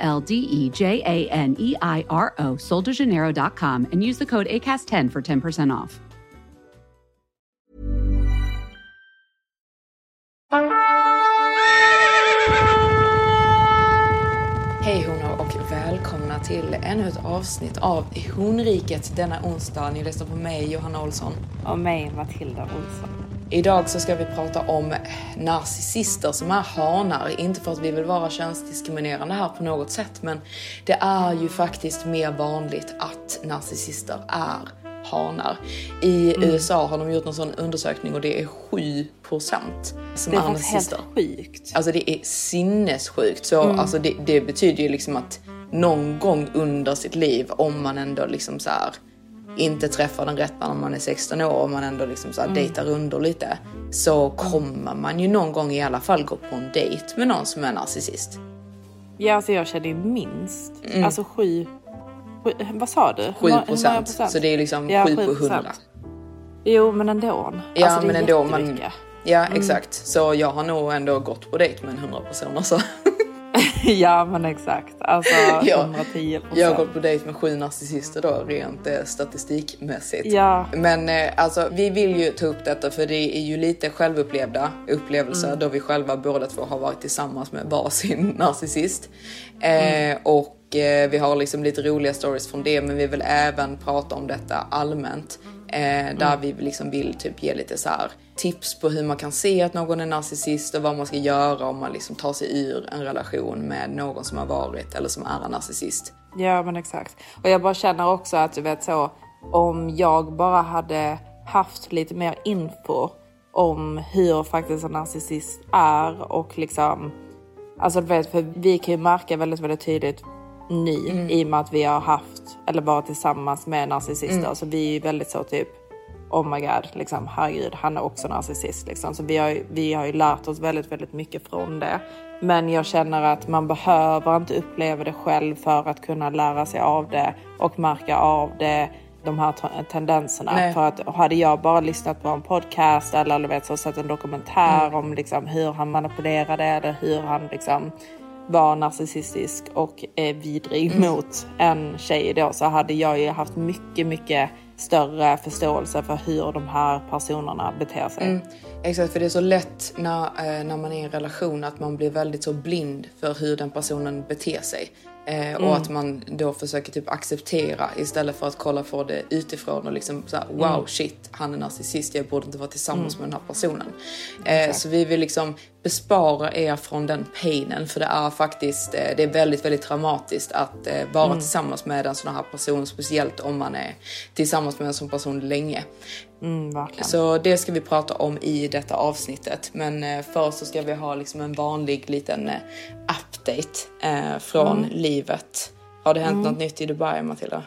L D E J A N E I R O, soldejaneiro.com, and use the code ACAST10 for 10% off. Hej honor och välkomna till ännu ett avsnitt av Honriket denna onsdag. Ni lyssnar på mig, Johanna Olsson. Och mig, Matilda Olsson. Idag så ska vi prata om narcissister som är hanar. Inte för att vi vill vara könsdiskriminerande här på något sätt, men det är ju faktiskt mer vanligt att narcissister är hanar. I Mm. USA har de gjort en sån undersökning och det är 7% som Det är är narcissister. helt sjukt. Alltså det är sinnessjukt. Så Mm. alltså det, det betyder ju liksom att någon gång under sitt liv, om man ändå liksom så här inte träffar den rätta när man är 16 år och man ändå liksom så här Mm. dejtar under lite, så kommer man ju någon gång i alla fall gå på en dejt med någon som är narcissist. Ja, alltså jag känner ju minst. Alltså sju, sju... Vad sa du? 7 Hur många procent. Så det är liksom Ja, 7 på 7%. 100. Jo, men ändå. Ja, alltså, men ändå. Man, ja, exakt. Så jag har nog ändå gått på dejt med en 100 personer. Så. ja, men exakt. Alltså Ja. 110 procent. Jag har gått på dejt med sju narcissister då, rent eh, statistikmässigt. Ja. Men eh, alltså, vi vill ju ta upp detta för det är ju lite självupplevda upplevelser Mm. då vi själva båda två har varit tillsammans med varsin narcissist. Eh, Mm. Och eh, vi har liksom lite roliga stories från det, men vi vill även prata om detta allmänt. Eh, där Mm. vi liksom vill typ ge lite så här tips på hur man kan se att någon är narcissist och vad man ska göra om man liksom tar sig ur en relation med någon som har varit eller som är en narcissist. Ja, men exakt. Och jag bara känner också att du vet så, om jag bara hade haft lite mer info om hur faktiskt en narcissist är och liksom, alltså du vet, för vi kan ju märka väldigt, väldigt tydligt nu i och med att vi har haft eller varit tillsammans med narcissister. Så vi är ju väldigt så typ oh my god, liksom, herregud, han är också narcissist. Liksom. Så vi har, ju- vi har ju lärt oss väldigt, väldigt mycket från det. Men jag känner att man behöver inte uppleva det själv för att kunna lära sig av det och märka av det de här tendenserna. Nej. För att hade jag bara lyssnat på en podcast eller du vet, så sett en dokumentär om liksom, hur han manipulerade eller hur han liksom, var narcissistisk och eh, vidrig mot en tjej då så hade jag ju haft mycket, mycket större förståelse för hur de här personerna beter sig. Mm. Exakt, för det är så lätt när, eh, när man är i en relation att man blir väldigt så blind för hur den personen beter sig. Eh, Och att man då försöker typ acceptera istället för att kolla på det utifrån och liksom såhär wow shit han är narcissist, jag borde inte vara tillsammans med den här personen. Eh, så vi vill liksom bespara er från den painen för det är faktiskt, eh, det är väldigt väldigt traumatiskt att eh, vara tillsammans med en sån här person, speciellt om man är tillsammans med en sån person länge. Mm. Så det ska vi prata om i detta avsnittet. Men eh, först så ska vi ha liksom en vanlig liten update eh, från Mm. livet. Har det hänt något nytt i Dubai, Matilda?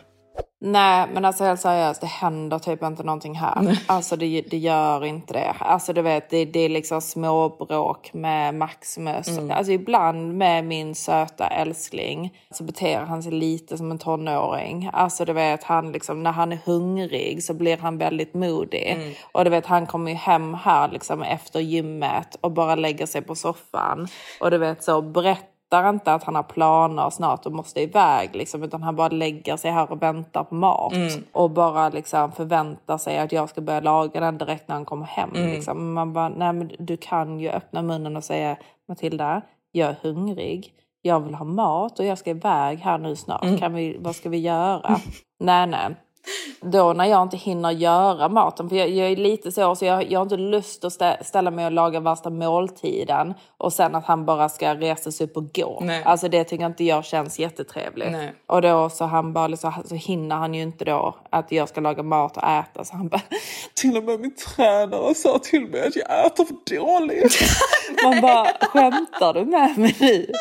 Nej, men alltså helt seriöst, det händer typ inte någonting här. Alltså det, det gör inte det. Alltså du vet, det, det är liksom småbråk med Maximus. Alltså ibland med min söta älskling så beter han sig lite som en tonåring. Alltså du vet, han liksom, när han är hungrig så blir han väldigt modig. Och du vet, han kommer ju hem här liksom efter gymmet och bara lägger sig på soffan. Och du vet så berättar fattar inte att han har planer snart och måste iväg liksom, utan han bara lägger sig här och väntar på mat och bara liksom förväntar sig att jag ska börja laga den direkt när han kommer hem. Liksom. Man bara, nej men du kan ju öppna munnen och säga Matilda, jag är hungrig. Jag vill ha mat och jag ska iväg här nu snart. Kan vi, vad ska vi göra? nej, nej. Då när jag inte hinner göra maten, för jag, jag är lite så, så jag, jag har inte lust att stä, ställa mig och laga värsta måltiden och sen att han bara ska resa sig upp och gå. Nej. Alltså det tycker inte jag känns jättetrevligt. Nej. Och då så han bara liksom, så hinner han ju inte då att jag ska laga mat och äta. Så han bara, till och med min tränare sa till mig att jag äter för dåligt. Man bara, skämtar du med mig nu?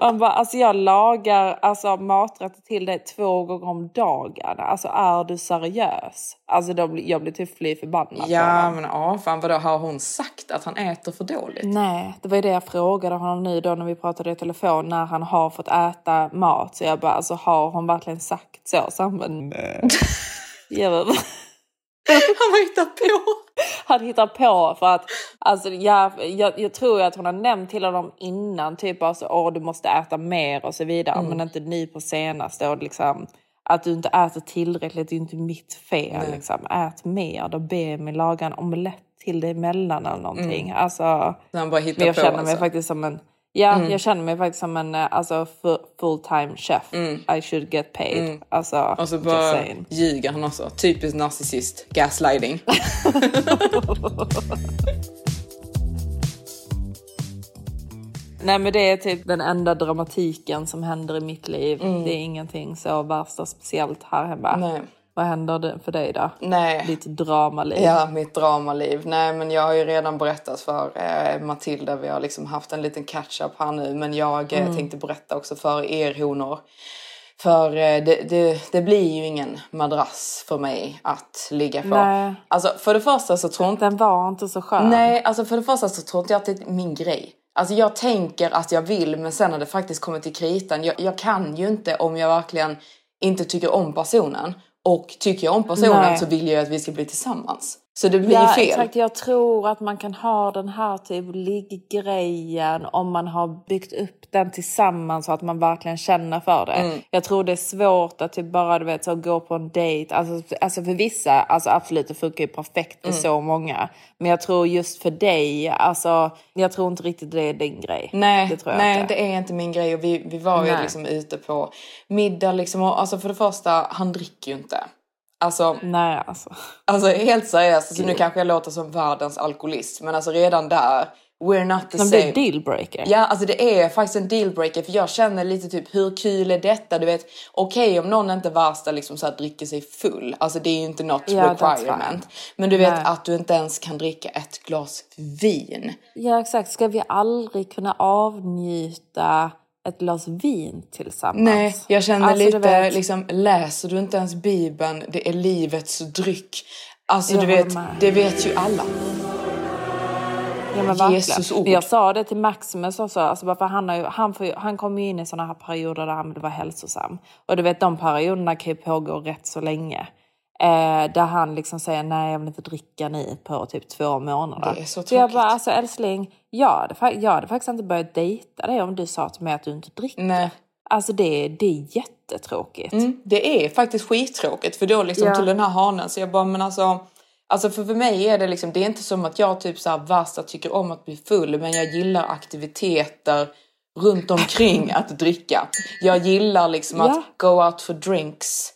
Man bara, alltså jag lagar alltså, maträtter till dig två gånger om dagen. Alltså är du seriös? Alltså blir- jag blir typ fly förbannad Ja men ja, fan vadå har hon sagt att han äter för dåligt? Nej, det var ju det jag frågade honom nu då när vi pratade i telefon när han har fått äta mat. Så jag bara, alltså har hon verkligen sagt så? Så han bara, nej. Jag bara, Han har hittat på! han hittar på för att alltså, jag, jag, jag tror att hon har nämnt till honom innan typ alltså, åh du måste äta mer och så vidare men inte nu på senaste och liksom att du inte äter tillräckligt det är inte mitt fel liksom. Ät mer, då be mig laga en omelett till dig emellan eller någonting. Alltså, Så han bara hittar jag på känner mig alltså. faktiskt som en Ja, jag känner mig faktiskt som en eh, alltså, fu- full-time chef. I should get paid. Alltså, Och så bara ljuger han också. Typiskt narcissist. Gaslighting. Nej men det är typ den enda dramatiken som händer i mitt liv. Det är ingenting så värsta speciellt här hemma. Nej. Vad händer för dig då? Nej. Ditt dramaliv. Ja, mitt dramaliv. Nej, men jag har ju redan berättat för eh, Matilda. Vi har liksom haft en liten catch-up här nu. Men jag eh, Mm. tänkte berätta också för er honor. För eh, det, det, det blir ju ingen madrass för mig att ligga på. Nej. Alltså för det första så tror inte Den var inte så skön. Nej, alltså för det första så tror inte jag att det är min grej. Alltså jag tänker att jag vill men sen när det faktiskt kommer till kritan. Jag, jag kan ju inte om jag verkligen inte tycker om personen. Och tycker jag om personen Nej. så vill jag att vi ska bli tillsammans. Så det blir Ja, fel. exakt. Jag tror att man kan ha den här typ liggrejen om man har byggt upp den tillsammans så att man verkligen känner för det. Mm. Jag tror det är svårt att typ bara du vet, så gå på en dejt. Alltså, alltså för vissa, alltså absolut det funkar ju perfekt för Mm. så många. Men jag tror just för dig, alltså jag tror inte riktigt det är din grej. Nej, det tror jag nej inte. det är inte min grej. Och vi, vi var ju Nej. liksom ute på middag liksom. Och, alltså för det första, han dricker ju inte. Alltså, Nej alltså. alltså helt seriöst. Alltså, nu kanske jag låter som världens alkoholist. Men alltså redan där, we're not the Men same. det är dealbreaker. Ja, alltså det är faktiskt en dealbreaker för jag känner lite typ hur kul är detta? Du vet, okej om någon inte värsta liksom så här dricker sig full, alltså det är ju inte något Ja, requirement. Men du vet Nej. att du inte ens kan dricka ett glas vin. Ja exakt, ska vi aldrig kunna avnjuta ett glas vin tillsammans? Nej, jag känner Alltså, lite vet- liksom, läser du inte ens bibeln, det är livets dryck. Alltså Jag du vet, med. det vet ju alla. Ja, men. Jesus ord. Men jag sa det till Maximus också, alltså bara för han, har ju, han, får han kommer ju in i såna här perioder där han vill vara hälsosam. Och du vet de perioderna kan ju pågå rätt så länge. Eh, där han liksom säger nej jag vill inte dricka nu på typ två månader. Det är så jag tråkigt. bara alltså älskling, jag hade, jag hade faktiskt inte börjat dejta dig om du sa till mig att du inte dricker. Nej. Alltså det, det är jättetråkigt. Mm, det är faktiskt skittråkigt för då liksom Ja. till den här hanen så jag bara men alltså Alltså för, för mig är det liksom, det är inte som att jag typ så här värsta tycker om att bli full men jag gillar aktiviteter runt omkring att dricka. Jag gillar liksom Ja. att go out for drinks,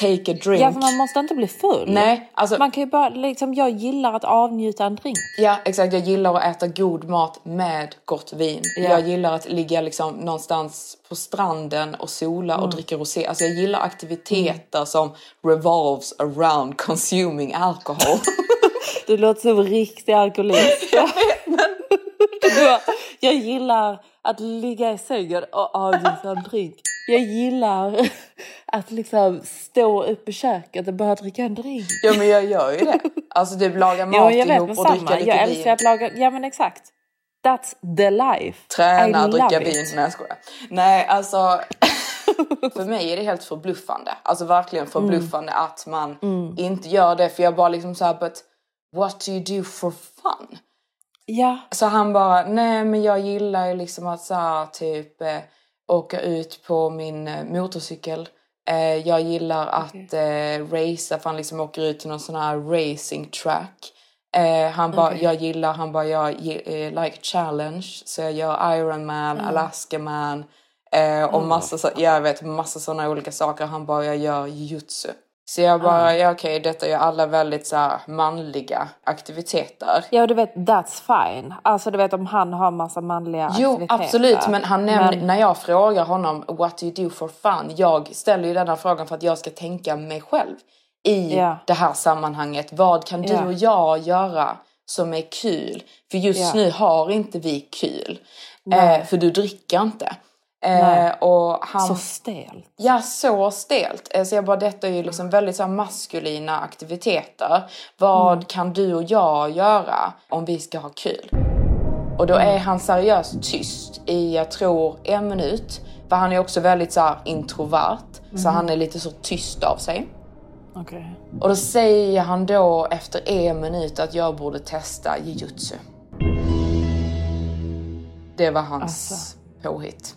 take a drink. Ja, för man måste inte bli full. Nej, alltså Man kan ju bara, liksom, jag gillar att avnjuta en drink. Ja, exakt. Jag gillar att äta god mat med gott vin. Ja. Jag gillar att ligga liksom någonstans på stranden och sola Mm. och dricka rosé. Alltså jag gillar aktiviteter som revolves around consuming alcohol. Du låter som en riktig alkoholist. jag gillar att ligga i sängen och avnjuta en drink. Jag gillar att liksom stå upp i köket och bara dricka en drink. ja men jag gör ju det. Alltså typ laga mat Ja, jag ihop och dricka samma. lite Jag älskar att laga, ja men exakt. That's the life. Träna, I dricka vin. it. Nej jag skojar. Nej alltså. för mig är det helt förbluffande. Alltså verkligen förbluffande Mm. att man inte gör det. För jag bara liksom såhär, but what do you do for fun? Ja, Så han bara, nej men jag gillar ju liksom att så här, typ eh, åka ut på min eh, motorcykel. Eh, jag gillar att eh, racea för han liksom åker ut till någon sån här racing track. Eh, han bara, jag gillar, han bara, jag eh, like challenge. Så jag gör Ironman, Alaska man. Eh, och massa, så, jag vet massa sådana olika saker. Han bara, jag gör jujutsu. Så jag bara, ja okej detta är ju alla väldigt så här, manliga aktiviteter. ja och du vet that's fine. Alltså du vet om han har massa manliga Jo aktiviteter. absolut men han nämner, Men- när jag frågar honom what do you do for fun? Jag ställer ju denna frågan för att jag ska tänka mig själv i Ja. det här sammanhanget. Vad kan du Ja. och jag göra som är kul? För just Ja. nu har inte vi kul. Eh, för du dricker inte. Eh, och han, Så stelt. Ja, så stelt. Eh, Så jag bara, detta är ju liksom väldigt så här maskulina aktiviteter. Vad kan du och jag göra om vi ska ha kul? Och då är han seriöst tyst i, jag tror, en minut. För han är också väldigt så här introvert. Så han är lite så tyst av sig. Okej. Och då säger han då efter en minut att jag borde testa jujutsu. Det var hans Alltså. påhitt.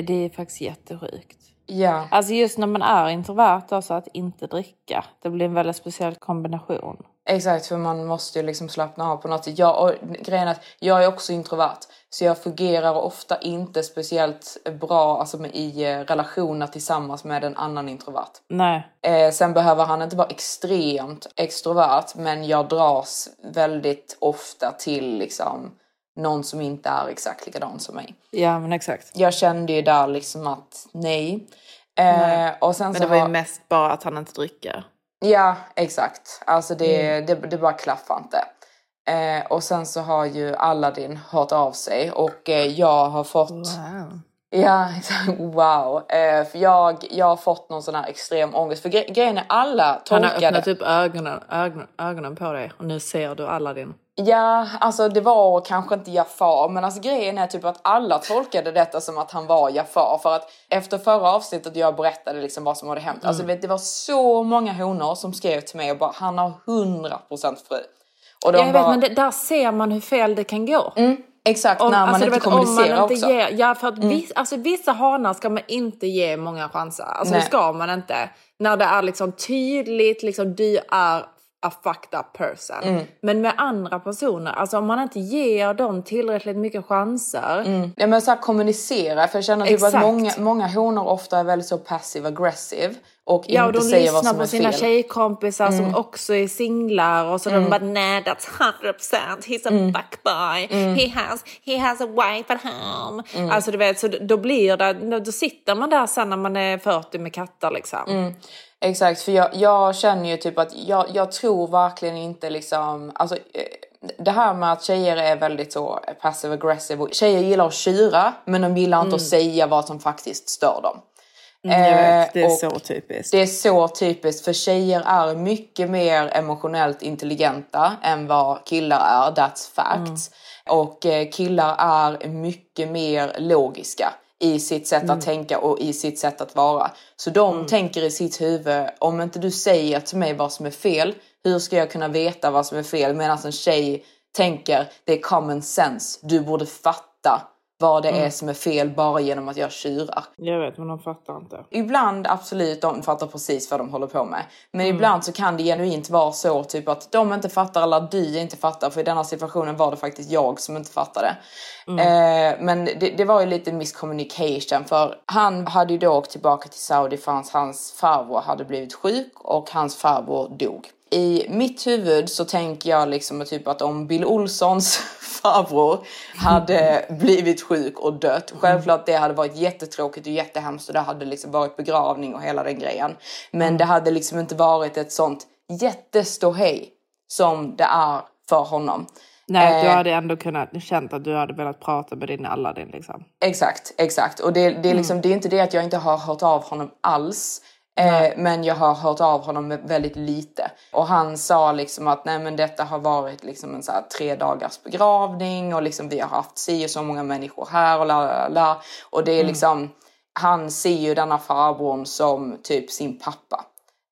Det är faktiskt jättesjukt. Ja. Alltså just när man är introvert, alltså att inte dricka. Det blir en väldigt speciell kombination. Exakt, för man måste ju liksom slappna av på något sätt. Jag, och grejen är att jag är också introvert. Så jag fungerar ofta inte speciellt bra alltså med, i eh, relationer tillsammans med en annan introvert. Nej. Eh, sen behöver han inte vara extremt extrovert men jag dras väldigt ofta till liksom någon som inte är exakt likadan som mig. Ja men exakt. Jag kände ju där liksom att nej. Eh, och sen Men så det var ju mest bara att han inte dricker. Ja, exakt. Alltså det, Mm. det, det bara klaffar inte. Eh, och sen så har ju Aladdin hört av sig och eh, jag har fått... Wow. Ja, exakt. Wow. Eh, för jag, jag har fått någon sån här extrem ångest. För gre grejen är alla Han tolkar har öppnat upp ögonen, ögonen, ögonen på dig och nu ser du Aladdin. Ja, alltså det var kanske inte Jafar, men alltså grejen är typ att alla tolkade detta som att han var Jafar. För att efter förra avsnittet jag berättade liksom vad som hade hänt, alltså vet, det var så många honor som skrev till mig och bara han har 100% fru. Och de Ja, jag bara, vet, men det, där ser man hur fel det kan gå. mm, exakt, när man alltså, inte vet, kommunicerar om man inte också. Mm. Ger, ja, för att viss, alltså, vissa hanar ska man inte ge många chanser. Alltså Nej. det ska man inte. När det är liksom tydligt, liksom du är a fucked up person. Mm. Men med andra personer, alltså om man inte ger dem tillräckligt mycket chanser. Ja, men så här, kommunicera, för jag känner typ att många, många honor ofta är väldigt så passive aggressive och Ja, och de lyssnar på sina fel. tjejkompisar Mm. som också är singlar och så de bara nej that's 100% he's a Mm. fuckboy, he, has, he has a wife at home. Mm. Alltså du vet, så då blir det, då sitter man där sen när man är 40 med katter liksom. Mm. Exakt, för jag, jag känner ju typ att jag, jag tror verkligen inte liksom, alltså eh, det här med att tjejer är väldigt så passive aggressive och tjejer gillar att tjura men de gillar inte att säga vad som faktiskt stör dem. Mm, vet, det är och så typiskt. Det är så typiskt för tjejer är mycket mer emotionellt intelligenta än vad killar är, that's facts. Och eh, killar är mycket mer logiska i sitt sätt att tänka och i sitt sätt att vara. Så de tänker i sitt huvud, om inte du säger till mig vad som är fel, hur ska jag kunna veta vad som är fel? Medan en tjej tänker, det är common sense, du borde fatta vad det är som är fel bara genom att jag tjurar. Jag vet, men de fattar inte. Ibland absolut, de fattar precis vad de håller på med. Men Mm. ibland så kan det genuint vara så typ att de inte fattar eller du inte fattar. För i denna situationen var det faktiskt jag som inte fattade. Mm. Eh, men det, det var ju lite miscommunication för han hade ju då åkt tillbaka till Saudi för hans, hans farbror hade blivit sjuk och hans farbror dog. I mitt huvud så tänker jag liksom typ att om Bill Olssons farbror hade blivit sjuk och dött. Självklart det hade varit jättetråkigt och jättehemskt och det hade liksom varit begravning och hela den grejen. Men det hade liksom inte varit ett sånt jätteståhej som det är för honom. Nej, du Eh, hade ändå kunnat känt att du hade velat prata med din Aladdin liksom. Exakt, exakt. Och det, det, är liksom, det är inte det att jag inte har hört av honom alls. Eh, men jag har hört av honom väldigt lite. Och han sa liksom att nej men detta har varit liksom en så här tre dagars begravning och liksom vi har haft si och så många människor här och la la la. Och det är liksom, han ser ju denna farbrorn som typ sin pappa.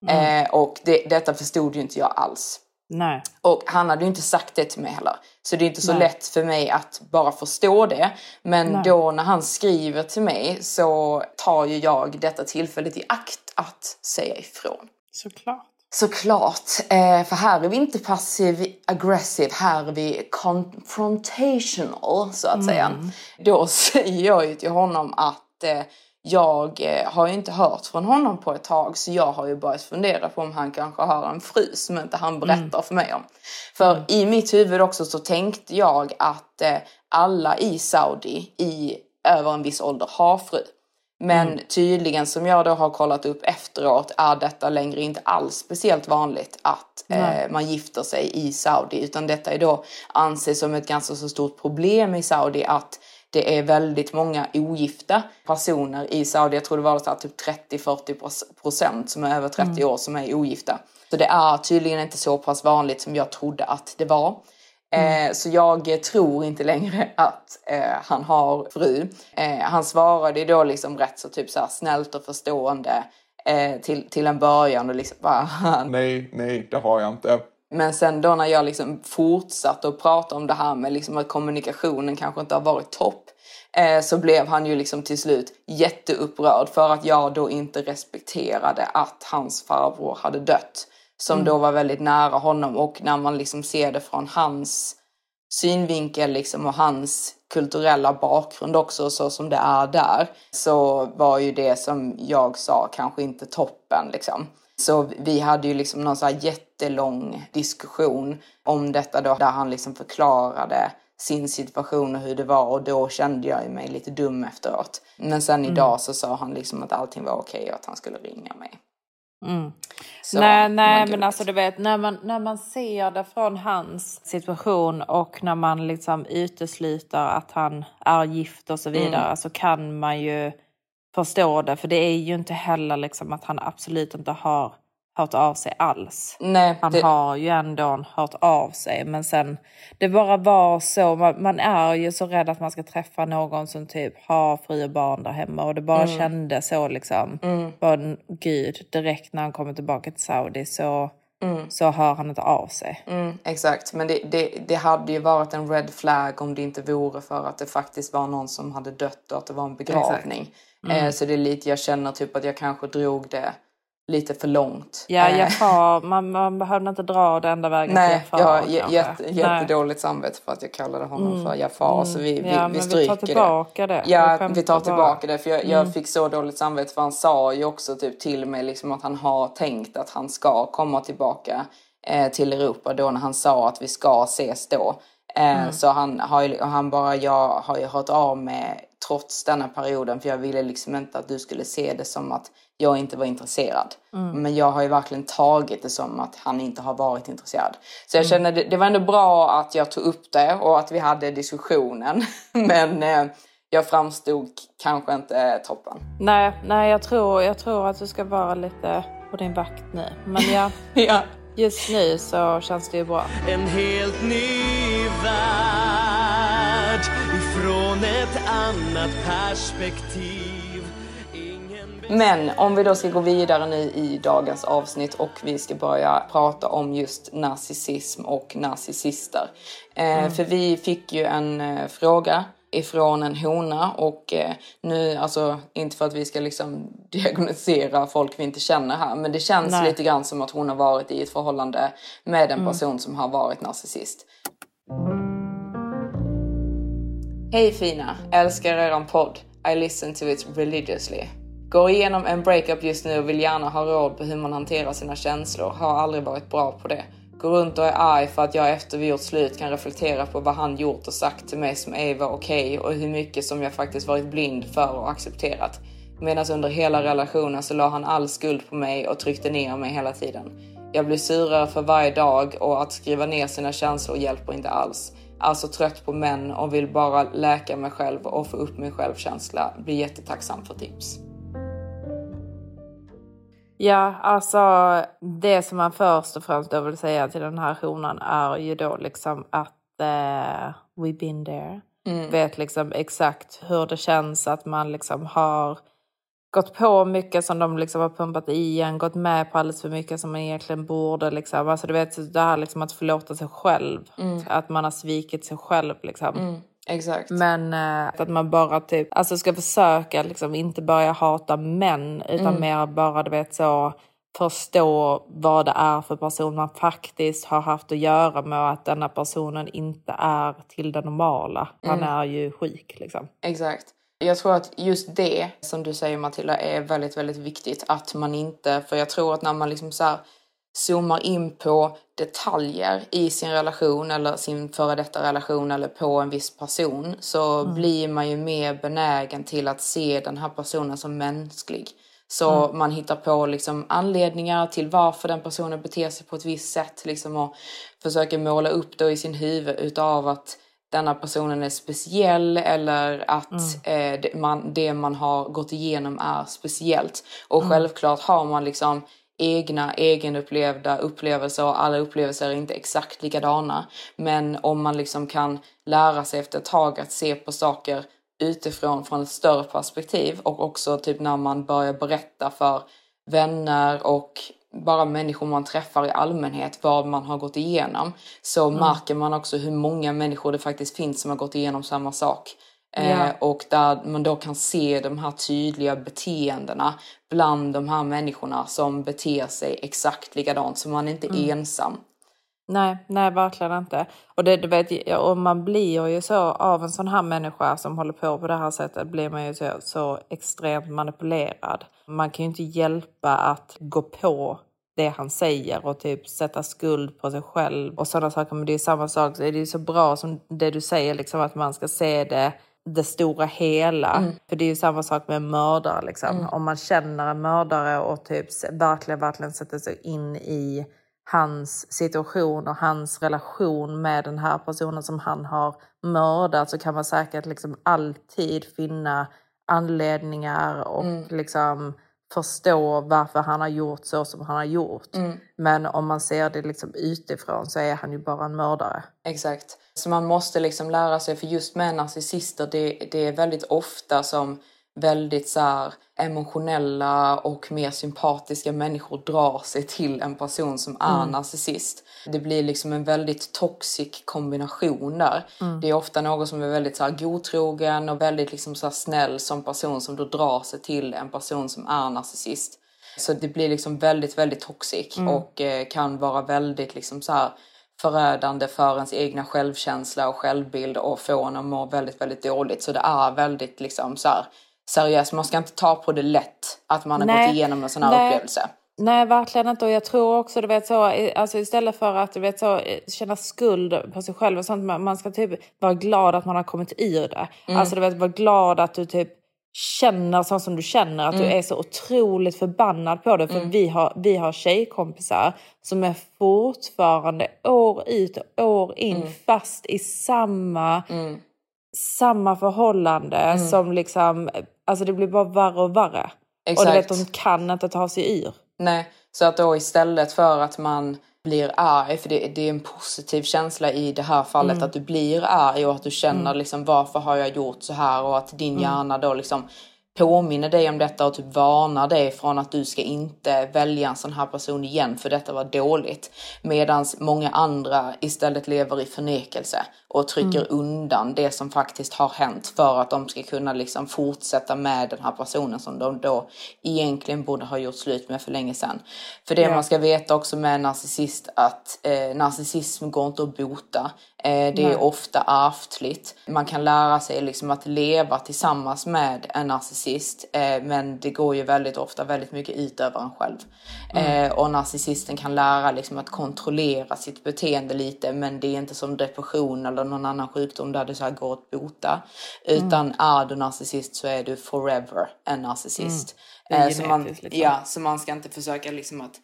Eh, och det, detta förstod ju inte jag alls. Nej. Och han hade ju inte sagt det till mig heller. Så det är inte så Nej. lätt för mig att bara förstå det. Men Nej. då när han skriver till mig så tar ju jag detta tillfället i akt att säga ifrån. Såklart. Såklart, eh, för här är vi inte passiv aggressive, här är vi confrontational så att säga. Då säger jag ju till honom att eh, jag eh, har ju inte hört från honom på ett tag så jag har ju börjat fundera på om han kanske har en fru som inte han berättar för mig om. För i mitt huvud också så tänkte jag att eh, alla i Saudi i över en viss ålder har fru. Men Mm. tydligen som jag då har kollat upp efteråt är detta längre inte alls speciellt vanligt att eh, man gifter sig i Saudi. Utan detta är då anses som ett ganska så stort problem i Saudi att det är väldigt många ogifta personer i Saudi. Jag tror det var så här typ 30-40 procent som är över 30 år som är ogifta. Så det är tydligen inte så pass vanligt som jag trodde att det var. Eh, så jag tror inte längre att eh, han har fru. Eh, han svarade då liksom rätt så typ så här snällt och förstående eh, till, till en början och liksom bara Nej, nej, det har jag inte. Men sen då när jag liksom fortsatte att prata om det här med liksom att kommunikationen kanske inte har varit topp eh, så blev han ju liksom till slut jätteupprörd för att jag då inte respekterade att hans farbror hade dött. Som då var väldigt nära honom och när man liksom ser det från hans synvinkel liksom och hans kulturella bakgrund också så som det är där så var ju det som jag sa kanske inte toppen liksom. Så vi hade ju liksom någon så här jättelång diskussion om detta då där han liksom förklarade sin situation och hur det var och då kände jag mig lite dum efteråt. Men sen idag så sa han liksom att allting var okej och att han skulle ringa mig. Så, nej, nej men alltså du vet när man, när man ser det från hans situation och när man liksom utesluter att han är gift och så Mm. vidare så kan man ju förstå det. För det är ju inte heller liksom att han absolut inte har hört av sig alls. Nej, Han det, har ju ändå hört av sig men sen det bara var så. Man, man är ju så rädd att man ska träffa någon som typ har fru och barn där hemma och det bara Mm. kändes så liksom. Bara, gud, direkt när han kommer tillbaka till Saudi så, så hör han inte av sig. mm, exakt, men det, det, det hade ju varit en red flag om det inte vore för att det faktiskt var någon som hade dött och att det var en begravning. Mm. Eh, så det är lite, jag känner typ att jag kanske drog det lite för långt. Ja, Eh, Jafar, man, man behövde inte dra det enda vägen Nej, till jag har Jafar. jä- kanske. jätte, jättedåligt samvete för att jag kallade honom för Jafar. Så vi, vi, Ja, vi stryker vi tar tillbaka det. Vi Ja, vi tar bara. tillbaka det. För jag, jag Mm. fick så dåligt samvete för han sa ju också typ till mig liksom att han har tänkt att han ska komma tillbaka eh, till Europa då när han sa att vi ska ses då. Eh, Mm. Så han har han bara, jag har ju hört av mig trots denna perioden för jag ville liksom inte att du skulle se det som att jag inte var intresserad. Mm. Men jag har ju verkligen tagit det som att han inte har varit intresserad. Så Mm. jag känner det, det var ändå bra att jag tog upp det och att vi hade diskussionen. Men eh, jag framstod kanske inte eh, toppen. Nej, nej jag, tror, jag tror att du ska vara lite på din vakt nu. Men ja, Ja. just nu så känns det ju bra. En helt ny värld ifrån ett annat perspektiv. Men om vi då ska gå vidare nu i dagens avsnitt och vi ska börja prata om just narcissism och narcissister. Eh, För vi fick ju en eh, fråga ifrån en hona och eh, nu, alltså inte för att vi ska liksom diagnosera folk vi inte känner här, men det känns Nej. lite grann som att hon har varit i ett förhållande med en person som har varit narcissist. Hej fina! Älskar eran podd. I listen to it religiously. Går igenom en breakup just nu och vill gärna ha råd på hur man hanterar sina känslor. Har aldrig varit bra på det. Går runt och är arg för att jag efter vi gjort slut kan reflektera på vad han gjort och sagt till mig som ej var okej och hur mycket som jag faktiskt varit blind för och accepterat. Medan under hela relationen så la han all skuld på mig och tryckte ner mig hela tiden. Jag blir surare för varje dag och att skriva ner sina känslor hjälper inte alls. Alltså trött på män och vill bara läka mig själv och få upp min självkänsla. Blir jättetacksam för tips. Ja, alltså det som man först och främst då vill säga till den här honan är ju då liksom att eh, we been there. Vet liksom exakt hur det känns att man liksom har gått på mycket som de liksom har pumpat i en, gått med på alldeles för mycket som man egentligen borde. Liksom. Alltså du vet det här liksom att förlåta sig själv. Att man har svikit sig själv liksom. Exakt. Men eh, att man bara typ, alltså ska försöka liksom inte börja hata män utan mer bara du vet så förstå vad det är för person man faktiskt har haft att göra med och att denna personen inte är till det normala. Han är ju sjuk liksom. Exakt. Jag tror att just det som du säger Matilda är väldigt, väldigt viktigt att man inte, för jag tror att när man liksom så här zoomar in på detaljer i sin relation eller sin före detta relation eller på en viss person så blir man ju mer benägen till att se den här personen som mänsklig. Så man hittar på liksom anledningar till varför den personen beter sig på ett visst sätt liksom och försöker måla upp då i sin huvud utav att denna personen är speciell eller att eh, det, man, det man har gått igenom är speciellt. Och självklart har man liksom egna egenupplevda upplevelser och alla upplevelser är inte exakt likadana. Men om man liksom kan lära sig efter ett tag att se på saker utifrån från ett större perspektiv och också typ när man börjar berätta för vänner och bara människor man träffar i allmänhet vad man har gått igenom så märker man också hur många människor det faktiskt finns som har gått igenom samma sak. Eh, och där man då kan se de här tydliga beteendena bland de här människorna som beter sig exakt likadant så man är inte ensam. Nej, nej verkligen inte. Och det, du vet, och man blir ju så av en sån här människa som håller på på det här sättet blir man ju så, så extremt manipulerad. Man kan ju inte hjälpa att gå på det han säger och typ sätta skuld på sig själv och sådana saker. Men det är samma sak, det är så bra som det du säger, liksom, att man ska se det det stora hela. För det är ju samma sak med mördare. Liksom. Om man känner en mördare och typ verkligen, verkligen sätter sig in i hans situation och hans relation med den här personen som han har mördat så kan man säkert liksom alltid finna anledningar och liksom förstå varför han har gjort så som han har gjort. Men om man ser det liksom utifrån så är han ju bara en mördare. Exakt. Så man måste liksom lära sig, för just med narcissister, det, det är väldigt ofta som väldigt så här, emotionella och mer sympatiska människor drar sig till en person som är narcissist. Det blir liksom en väldigt toxic kombination där. Det är ofta någon som är väldigt så här, godtrogen och väldigt liksom så här, snäll som person som då drar sig till en person som är narcissist. Så det blir liksom väldigt, väldigt toxic och eh, kan vara väldigt liksom så här förödande för ens egna självkänsla och självbild och få en att må väldigt, väldigt dåligt. Så det är väldigt liksom så här seriöst. Man ska inte ta på det lätt att man har Nej. gått igenom en sån här Nej. upplevelse. Nej, verkligen inte. Och jag tror också, du vet så, alltså istället för att du vet så, eh, känna skuld på sig själv och sånt, man ska typ vara glad att man har kommit ur det. Alltså du vet, vara glad att du typ känner så som du känner, att du är så otroligt förbannad på det. För vi, har, vi har tjejkompisar som är fortfarande år ut och år in fast i samma, samma förhållande som liksom, alltså det blir bara värre och värre. Och du vet, Exakt. de kan inte ta sig ur. Nej, så att då istället för att man blir arg, för det, det är en positiv känsla i det här fallet att du blir arg och att du känner liksom varför har jag gjort så här och att din hjärna då liksom påminner dig om detta och typ varnar dig från att du ska inte välja en sån här person igen för detta var dåligt. Medan många andra istället lever i förnekelse och trycker undan det som faktiskt har hänt för att de ska kunna liksom fortsätta med den här personen som de då egentligen borde ha gjort slut med för länge sedan. För det Ja. man ska veta också med en narcissist att eh, narcissism går inte att bota. Eh, det är ofta ärftligt. Man kan lära sig liksom att leva tillsammans med en narcissist eh, men det går ju väldigt ofta väldigt mycket ut över en själv. Eh, och narcissisten kan lära liksom att kontrollera sitt beteende lite men det är inte som depression eller någon annan sjukdom där det så går att bota. Utan är du narcissist så är du forever en narcissist. Är Eh, så, man, liksom. ja, så man ska inte försöka liksom att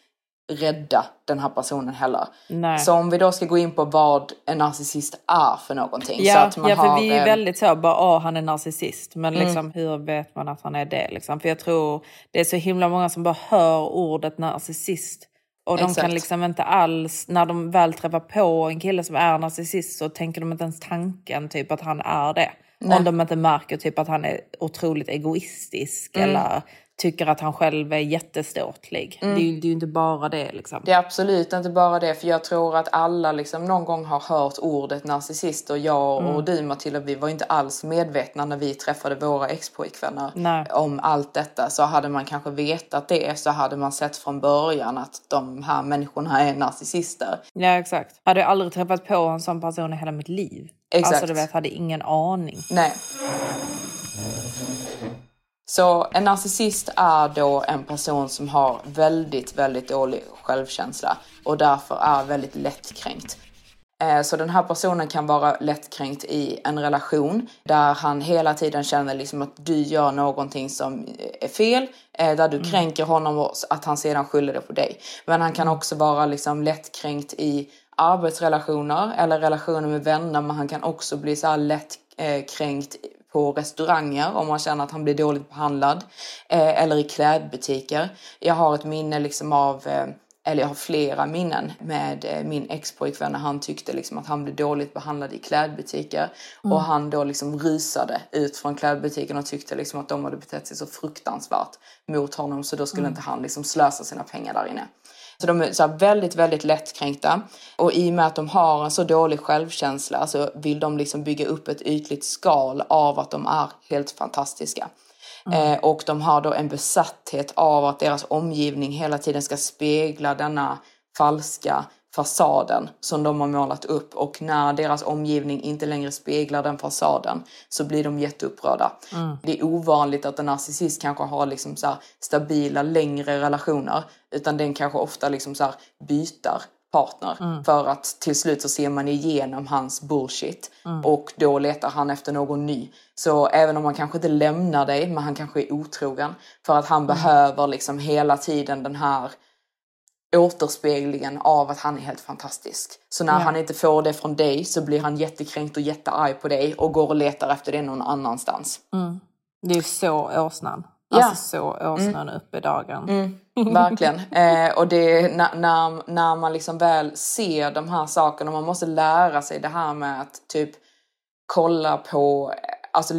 rädda den här personen heller. Nej. Så om vi då ska gå in på vad en narcissist är för någonting. så Ja, att man ja för har, vi är väldigt så, bara åh han är narcissist. Men liksom, hur vet man att han är det? Liksom? För jag tror det är så himla många som bara hör ordet narcissist. Och de Exakt. kan liksom inte alls, när de väl träffar på en kille som är narcissist så tänker de inte ens tanken typ att han är det. Om de inte märker typ att han är otroligt egoistisk Mm. eller tycker att han själv är jätteståtlig. Det, är det är ju inte bara det liksom. Det är absolut inte bara det, för jag tror att alla liksom någon gång har hört ordet narcissist och jag Mm. och du Matilda, vi var inte alls medvetna när vi träffade våra expojkvänner om allt detta. Så hade man kanske vetat det så hade man sett från början att de här människorna är narcissister. Ja exakt. Hade jag aldrig träffat på en sån person i hela mitt liv. Exakt. Alltså du vet, hade ingen aning. Nej. Så en narcissist är då en person som har väldigt, väldigt dålig självkänsla och därför är väldigt lättkränkt. Eh, Så den här personen kan vara lättkränkt i en relation där han hela tiden känner liksom att du gör någonting som är fel, eh, där du kränker honom och att han sedan skyller det på dig. Men han kan också vara liksom lättkränkt i arbetsrelationer eller relationer med vänner, men han kan också bli så här lättkränkt på restauranger om man känner att han blir dåligt behandlad. Eh, eller i klädbutiker. Jag har ett minne liksom av eh, eller jag har flera minnen med eh, min expojkvän när han tyckte liksom att han blev dåligt behandlad i klädbutiker. Och han då liksom rusade ut från klädbutiken och tyckte liksom att de hade betett sig så fruktansvärt mot honom så då skulle inte han liksom slösa sina pengar där inne. Så de är så väldigt, väldigt lättkränkta. Och i och med att de har en så dålig självkänsla så vill de liksom bygga upp ett ytligt skal av att de är helt fantastiska. Eh, och de har då en besatthet av att deras omgivning hela tiden ska spegla denna falska fasaden som de har målat upp och när deras omgivning inte längre speglar den fasaden så blir de jätteupprörda. Det är ovanligt att en narcissist kanske har liksom så stabila längre relationer utan den kanske ofta liksom så här byter partner för att till slut så ser man igenom hans bullshit och då letar han efter någon ny. Så även om han kanske inte lämnar dig men han kanske är otrogen för att han behöver liksom hela tiden den här återspeglingen av att han är helt fantastisk. Så när han inte får det från dig så blir han jättekränkt och jättearg på dig och går och letar efter det någon annanstans. Det är så åsnan. Ja. Alltså så åsnan upp i dagen. Verkligen. Eh, och det är när, när, när man liksom väl ser de här sakerna, man måste lära sig det här med att typ kolla på alltså,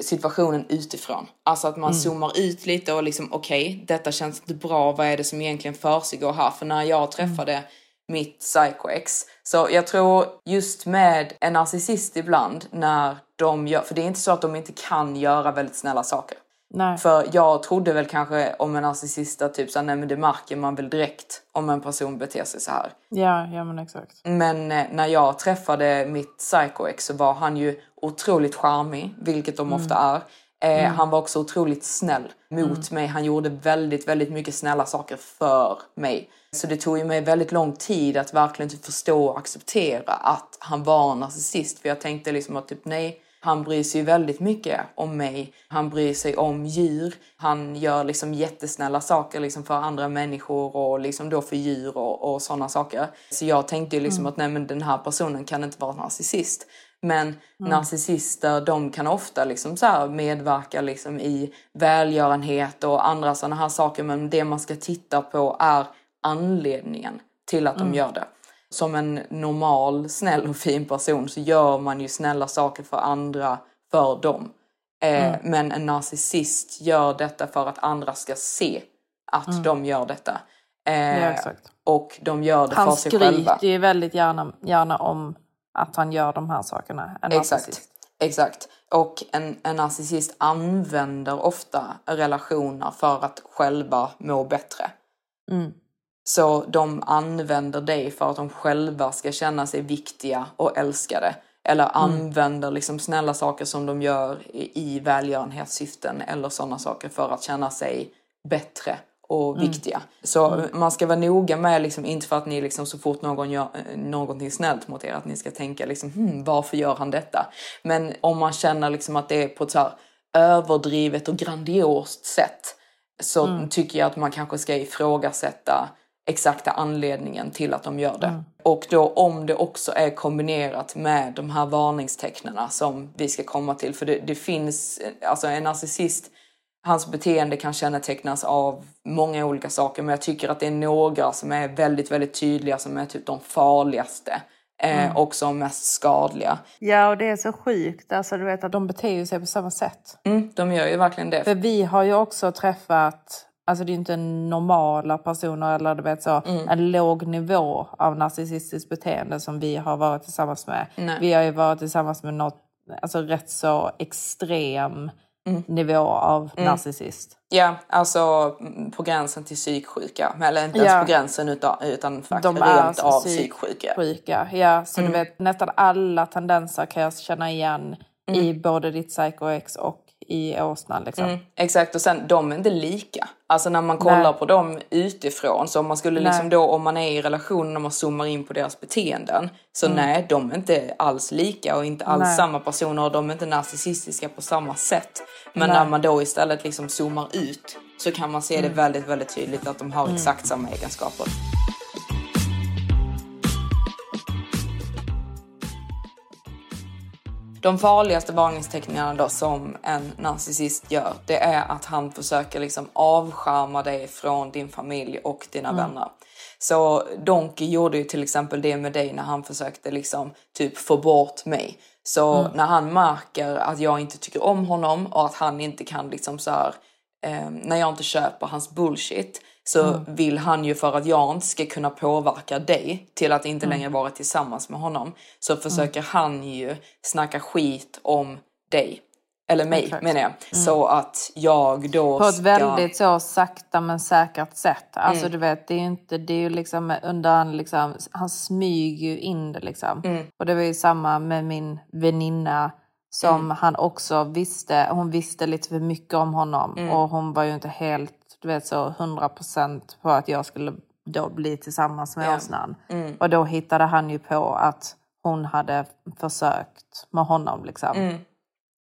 situationen utifrån. Alltså att man zoomar ut lite och liksom okej, detta känns inte bra, vad är det som egentligen försiggår här? För när jag träffade mitt psycho-ex, så jag tror just med en narcissist ibland när de gör, för det är inte så att de inte kan göra väldigt snälla saker. Nej. För jag trodde väl kanske om en narcissist att typ såhär, nej men det märker man väl direkt om en person beter sig så här. Ja, ja men exakt. Men eh, när jag träffade mitt psycho-ex så var han ju otroligt charmig, vilket de ofta är. Eh, Han var också otroligt snäll mot mig. Han gjorde väldigt, väldigt mycket snälla saker för mig. Så det tog ju mig väldigt lång tid att verkligen typ förstå och acceptera att han var en narcissist. För jag tänkte liksom att typ nej, han bryr sig ju väldigt mycket om mig. Han bryr sig om djur. Han gör liksom jättesnälla saker liksom för andra människor och liksom då för djur och, och sådana saker. Så jag tänkte ju liksom att nej men den här personen kan inte vara narcissist. Men narcissister de kan ofta liksom så medverka liksom i välgörenhet och andra sådana här saker. Men det man ska titta på är anledningen till att de gör det som en normal, snäll och fin person så gör man ju snälla saker för andra för dem. Eh, Men en narcissist gör detta för att andra ska se att de gör detta. Eh, Ja, och de gör det Han för sig själva. skryter ju väldigt gärna, gärna om att han gör de här sakerna. En Exakt. narcissist. Exakt. Och en, en narcissist använder ofta relationer för att själva må bättre. Så de använder dig för att de själva ska känna sig viktiga och älskade. Eller använder liksom snälla saker som de gör i, välgörenhetssyften eller sådana saker för att känna sig bättre och viktiga. Så man ska vara noga med, liksom, inte för att ni liksom, så fort någon gör eh, någonting snällt mot er, att ni ska tänka liksom, hmm, varför gör han detta? Men om man känner liksom att det är på ett så här överdrivet och grandiost sätt så tycker jag att man kanske ska ifrågasätta exakta anledningen till att de gör det. Och då om det också är kombinerat med de här varningstecknen som vi ska komma till. För det, det finns, alltså en narcissist, hans beteende kan kännetecknas av många olika saker. Men jag tycker att det är några som är väldigt, väldigt tydliga som är typ de farligaste. Eh, och som mest skadliga. Ja, och det är så sjukt. Alltså, du vet att de beter sig på samma sätt. Mm, de gör ju verkligen det. För vi har ju också träffat, alltså det är inte normala personer eller du vet så, Mm. en låg nivå av narcissistiskt beteende som vi har varit tillsammans med. Nej. Vi har ju varit tillsammans med något, alltså rätt så extrem Mm. nivå av narcissist. Ja, alltså mm, på gränsen till psyksjuka. Eller inte ens Ja. på gränsen utan, utan faktiskt rent så av psyk- psyksjuka. Sjuka. Ja, så Mm. du vet nästan alla tendenser kan jag känna igen Mm. i både ditt psycho-ex och i åsnan liksom. Mm, exakt, och sen de är inte lika. Alltså när man kollar Nej. på dem utifrån, så om man skulle liksom då, om man är i relation och man zoomar in på deras beteenden, så nej, de är inte alls lika och inte alls Mm. Nej. samma personer och de är inte narcissistiska på samma sätt. Men Nej. när man då istället liksom zoomar ut så kan man se det Mm. väldigt, väldigt tydligt att de har exakt samma egenskaper. De farligaste varningsteckningarna då som en narcissist gör, det är att han försöker liksom avskärma dig från din familj och dina vänner. Så Donkey gjorde ju till exempel det med dig när han försökte liksom typ få bort mig. Så när han märker att jag inte tycker om honom och att han inte kan liksom så här, eh, när jag inte köper hans bullshit så vill han ju för att jag inte ska kunna påverka dig till att inte längre vara tillsammans med honom så försöker han ju snacka skit om dig. Eller mig Exakt. menar jag. Så att jag då På ett ska... väldigt så sakta men säkert sätt. Alltså du vet, det är ju inte, det är ju liksom under liksom, han smyger ju in det liksom. Och det var ju samma med min väninna som han också visste, hon visste lite för mycket om honom. Och hon var ju inte helt, du vet så 100% på att jag skulle då bli tillsammans med Ja. åsnan. Och då hittade han ju på att hon hade försökt med honom liksom.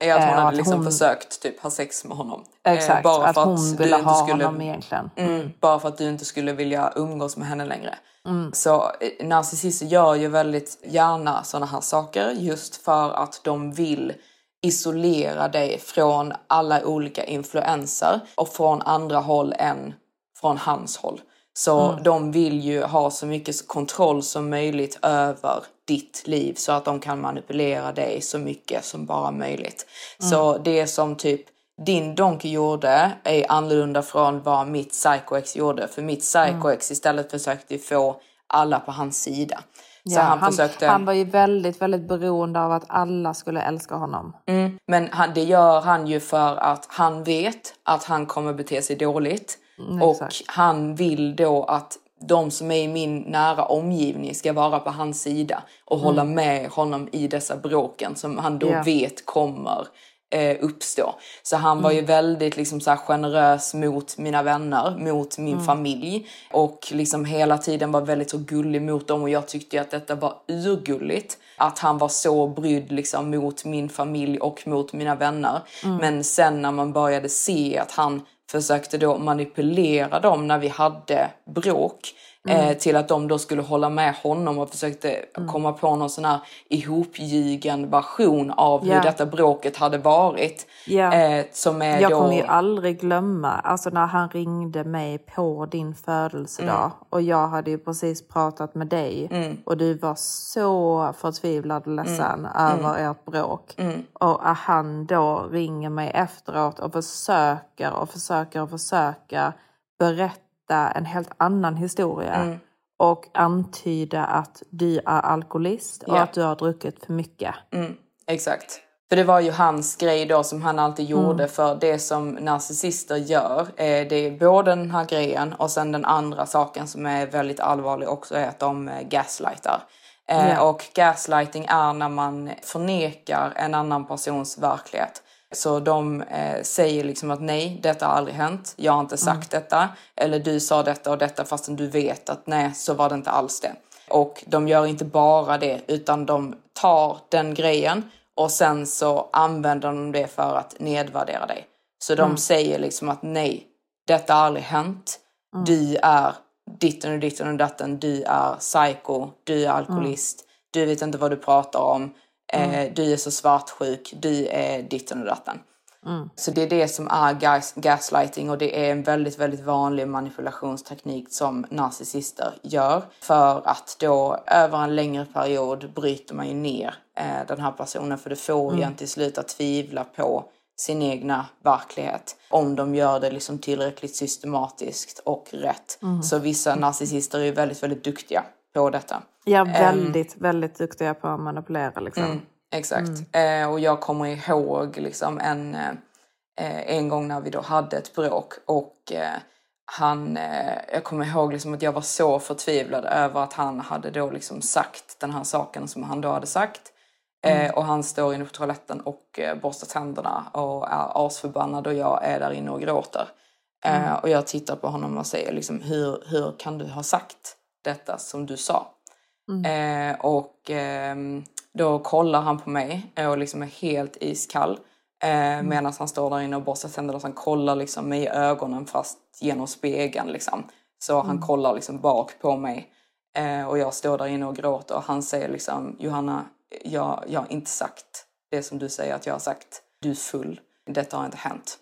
är att hon Eh, hade att liksom hon- försökt typ ha sex med honom. Eh, Exakt, bara att för hon du ville ha skulle- honom egentligen. Mm, bara för att du inte skulle vilja umgås med henne längre. Mm. Så eh, narcissister gör ju väldigt gärna sådana här saker just för att de vill isolera dig från alla olika influenser och från andra håll än från hans håll. Så Mm. de vill ju ha så mycket kontroll som möjligt över ditt liv så att de kan manipulera dig så mycket som bara möjligt. Så det som typ din Donkey gjorde är annorlunda från vad mitt Psycho-ex gjorde. För mitt Psycho-ex istället försökte få alla på hans sida. Så Ja, han, han, försökte... han var ju väldigt, väldigt beroende av att alla skulle älska honom. Mm, men han, det gör han ju för att han vet att han kommer bete sig dåligt. Mm, och exakt. han vill då att de som är i min nära omgivning ska vara på hans sida och hålla med honom i dessa bråken som han då Mm. Ja. vet kommer eh, uppstå. Så han var Mm. ju väldigt liksom, så här, generös mot mina vänner, mot min Mm. familj och liksom hela tiden var väldigt så gullig mot dem och jag tyckte att detta var urgulligt. Att han var så brydd liksom, mot min familj och mot mina vänner. Mm. Men sen när man började se att han försökte då manipulera dem när vi hade bråk Mm. eh, till att de då skulle hålla med honom och försökte komma på någon sån här ihopljugen version av Ja. hur detta bråket hade varit. Eh, som är Jag då... kommer ju aldrig glömma alltså när han ringde mig på din födelsedag Mm. och jag hade ju precis pratat med dig och du var så förtvivlad och ledsen Mm. över ert bråk. Och att han då ringer mig efteråt och försöker och försöker och försöker berätta en helt annan historia. Mm. Och antyda att du är alkoholist och Ja. att du har druckit för mycket. Mm, exakt. För det var ju hans grej då som han alltid Mm. gjorde för det som narcissister gör. Eh, det är både den här grejen och sen den andra saken som är väldigt allvarlig också är att de eh, gaslightar. Eh, Ja. Och gaslighting är när man förnekar en annan persons verklighet. Så de eh, säger liksom att nej, detta har aldrig hänt. Jag har inte sagt detta. Eller du sa detta och detta fastän du vet att nej, så var det inte alls det. Och de gör inte bara det utan de tar den grejen och sen så använder de det för att nedvärdera dig. Så de säger liksom att nej, detta har aldrig hänt. Du är ditten och ditten och datten. Du är psycho, du är alkoholist, du vet inte vad du pratar om. Eh, du är så svartsjuk, du är ditten och datten. Så det är det som är gas, gaslighting och det är en väldigt, väldigt vanlig manipulationsteknik som narcissister gör. För att då över en längre period bryter man ju ner eh, den här personen för det får ju en till slut att tvivla på sin egna verklighet. Om de gör det liksom tillräckligt systematiskt och rätt. Så vissa narcissister är ju väldigt, väldigt duktiga på detta. Ja, väldigt, väldigt duktiga på att manipulera liksom. Mm, exakt. Eh, och jag kommer ihåg liksom en, eh, en gång när vi då hade ett bråk och eh, han, eh, jag kommer ihåg liksom att jag var så förtvivlad över att han hade då liksom sagt den här saken som han då hade sagt. Eh, och han står inne på toaletten och eh, borstar tänderna och är asförbannad och jag är där inne och gråter. Eh, och jag tittar på honom och säger liksom, hur, hur kan du ha sagt detta som du sa? Eh, och ehm, då kollar han på mig och liksom är helt iskall. Eh, Medan han står där inne och borstar tänderna. Så han kollar liksom mig i ögonen fast genom spegeln. Liksom. Så han kollar liksom bak på mig. Eh, och jag står där inne och gråter och han säger liksom Johanna, jag, jag har inte sagt det som du säger att jag har sagt. Du är full. Detta har inte hänt.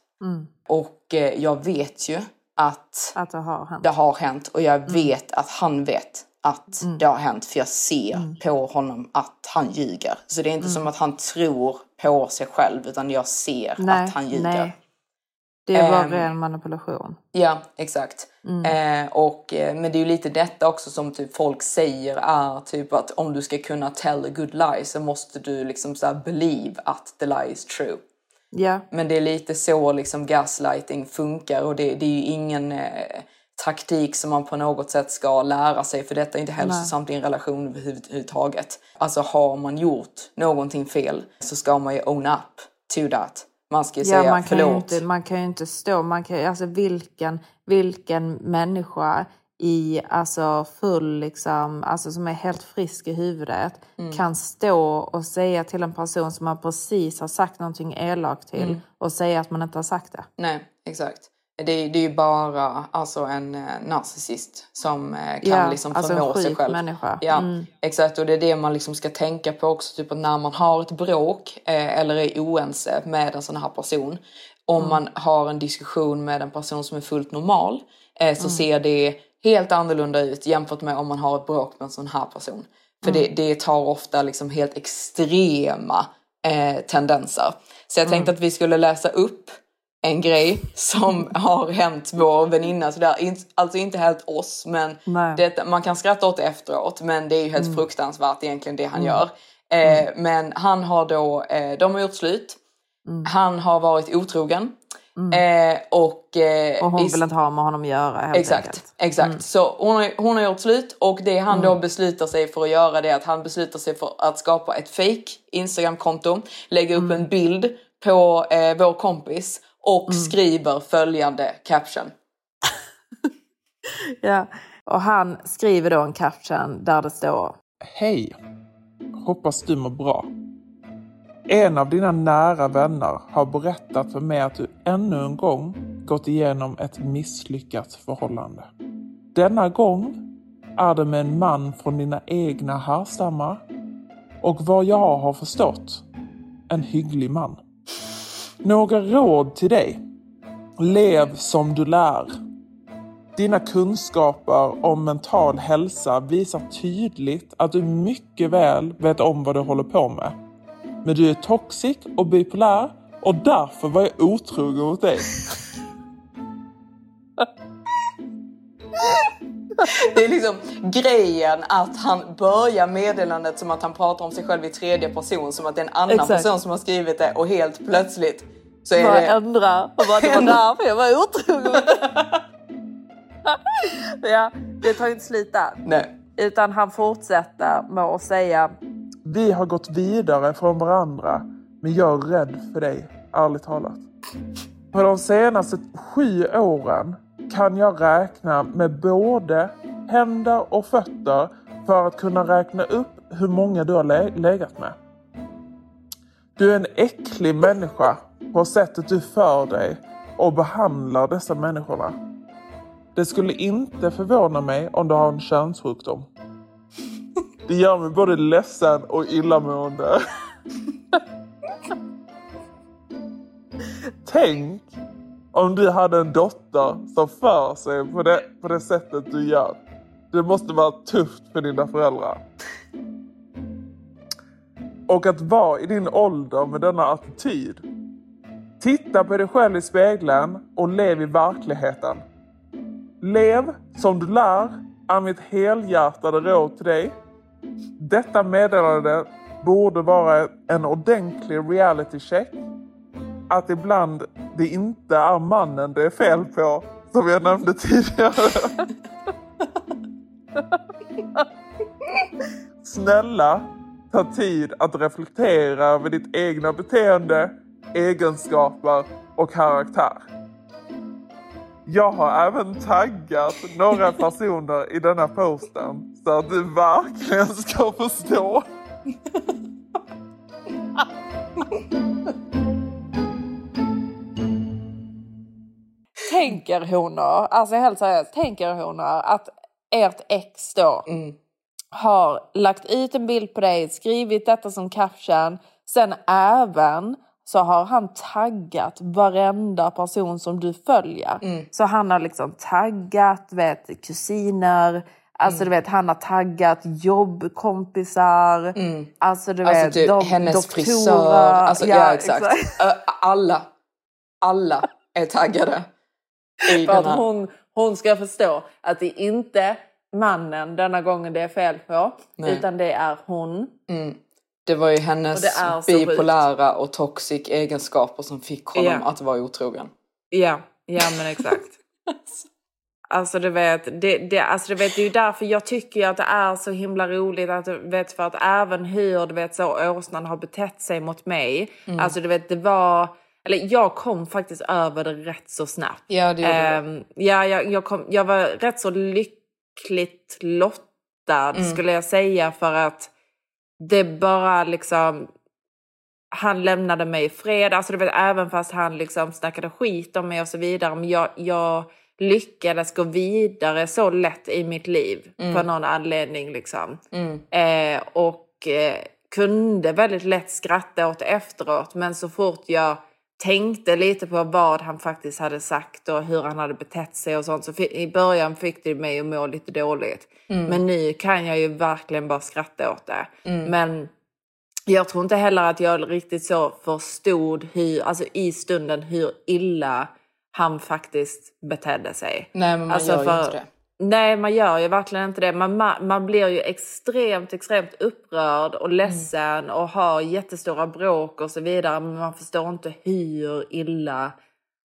Och eh, jag vet ju att Att det har hänt. det har hänt och jag vet att han vet att det har hänt för jag ser på honom att han ljuger. Så det är inte som att han tror på sig själv utan jag ser att han ljuger. nej. Det är bara Ehm, ren manipulation. Ja, exakt. Eh, och, eh, men det är ju lite detta också som typ folk säger är typ att om du ska kunna tell a good lie så måste du liksom så här believe att the lie is true. Ja, Men det är lite så liksom gaslighting funkar och det, det är ju ingen eh, taktik som man på något sätt ska lära sig för detta är inte hälsosamt i en relation överhuvudtaget. Alltså har man gjort någonting fel så ska man ju own up to that. Man ska ju ja säga man, kan ju förlåt. inte, man kan ju inte stå... Man kan, alltså vilken, vilken människa i alltså full, liksom, alltså som är helt frisk i huvudet Mm. kan stå och säga till en person som man precis har sagt någonting elakt till Mm. och säga att man inte har sagt det. Nej, exakt. Det, är- det är ju bara alltså, en eh, narcissist som eh, kan Ja, liksom alltså förmå sig sjuk själv. människa. Ja, Mm. exakt. Och det är det man liksom ska tänka på också. Typ att när man har ett bråk eh, eller är oense med en sån här person. Om Mm. man har en diskussion med en person som är fullt normal eh, så Mm. ser det helt annorlunda ut jämfört med om man har ett bråk med en sån här person. För Mm. det, det tar ofta liksom helt extrema eh, tendenser. Så jag Mm. tänkte att vi skulle läsa upp en grej som har hänt vår väninna. Så det är inte- alltså inte helt oss, men det, man kan skratta åt det efteråt. Men det är ju helt fruktansvärt egentligen det han gör. Eh, Men han har då, eh, de har gjort slut. Han har varit otrogen. Eh, och, eh, Och hon i- vill inte ha med honom att göra helt Exakt, enkelt. exakt. Så hon har, hon har gjort slut och det han då beslutar sig för att göra det är att han beslutar sig för att skapa ett fake Instagramkonto, lägga upp en bild på eh, vår kompis och skriver följande caption. Ja. Och han skriver då en caption där det står Hej! Hoppas du mår bra. En av dina nära vänner har berättat för mig att du ännu en gång gått igenom ett misslyckat förhållande. Denna gång är det med en man från dina egna härstammar och vad jag har förstått, en hygglig man. Några råd till dig. Lev som du lär. Dina kunskaper om mental hälsa visar tydligt att du mycket väl vet om vad du håller på med. Men du är toxic och bipolär och därför var jag otrogen mot dig. Det är liksom grejen att han börjar meddelandet som att han pratar om sig själv i tredje person, som att det är en annan Exakt. person som har skrivit det och helt plötsligt så är bara det... ändra och bara det var därför jag var otrogen. ja, det tar inte slut där. Nej. Utan han fortsätter med att säga Vi har gått vidare från varandra, men jag är rädd för dig, ärligt talat. För de senaste sju åren kan jag räkna med både händer och fötter för att kunna räkna upp hur många du har lä- legat med. Du är en äcklig människa på sättet du för dig och behandlar dessa människorna. Det skulle inte förvåna mig om du har en könssjukdom. Det gör mig både ledsen och illamående. Tänk om du hade en dotter som för sig på det, på det sättet du gör. Det måste vara tufft för dina föräldrar. Och att vara i din ålder med denna attityd. Titta på dig själv i spegeln och lev i verkligheten. Lev som du lär är mitt helhjärtade råd till dig. Detta meddelande borde vara en ordentlig reality check. Att ibland det inte är mannen det är fel på, som jag nämnde tidigare. Snälla, Ta tid att reflektera över ditt egna beteende, egenskaper och karaktär. Jag har även taggat några personer i denna posten så att du verkligen ska förstå. Tänker hon då, alltså helt seriöst, tänker hon då att ert ex då har lagt ut en bild på dig, skrivit detta som caption, sen även så har han taggat varenda person som du följer. Så han har liksom taggat, vet, kusiner, Alltså du vet, han har taggat jobbkompisar. Alltså du Alltså vet, typ de, hennes doktorer. frisör. Alltså, ja, exakt. Ö, Alla. Alla är taggade. I För att hon, hon ska förstå att det inte mannen denna gången det är fel på. Nej. Utan det är hon. Det var ju hennes Och bipolära och toxic egenskaper som fick honom Ja. att vara otrogen. Ja, ja men exakt. Alltså du vet, det, det, alltså, du vet, det är ju därför jag tycker att det är så himla roligt att du vet för att även hur du vet så åsnan har betett sig mot mig. Mm. Alltså du vet det var, eller jag kom faktiskt över det rätt så snabbt. Ja, det gjorde. Ehm, ja, jag, jag, kom, jag var rätt så lyckligt lottad Mm. skulle jag säga för att det bara liksom han lämnade mig i fred, alltså du vet även fast han liksom snackade skit om mig och så vidare. Men jag, jag lyckades gå vidare så lätt i mitt liv för någon anledning liksom. Eh, och eh, kunde väldigt lätt skratta åt efteråt. Men så fort jag tänkte lite på vad han faktiskt hade sagt och hur han hade betett sig och sånt. Så i början fick det mig att må lite dåligt. Men nu kan jag ju verkligen bara skratta åt det. Men jag tror inte heller att jag riktigt så förstod hur, alltså i stunden hur illa han faktiskt betedde sig. Nej, men man Alltså, gör ju för- inte det. Nej, man gör ju verkligen inte det. Man, man, blir ju extremt, extremt upprörd och ledsen och har jättestora bråk och så vidare. Men man förstår inte hur illa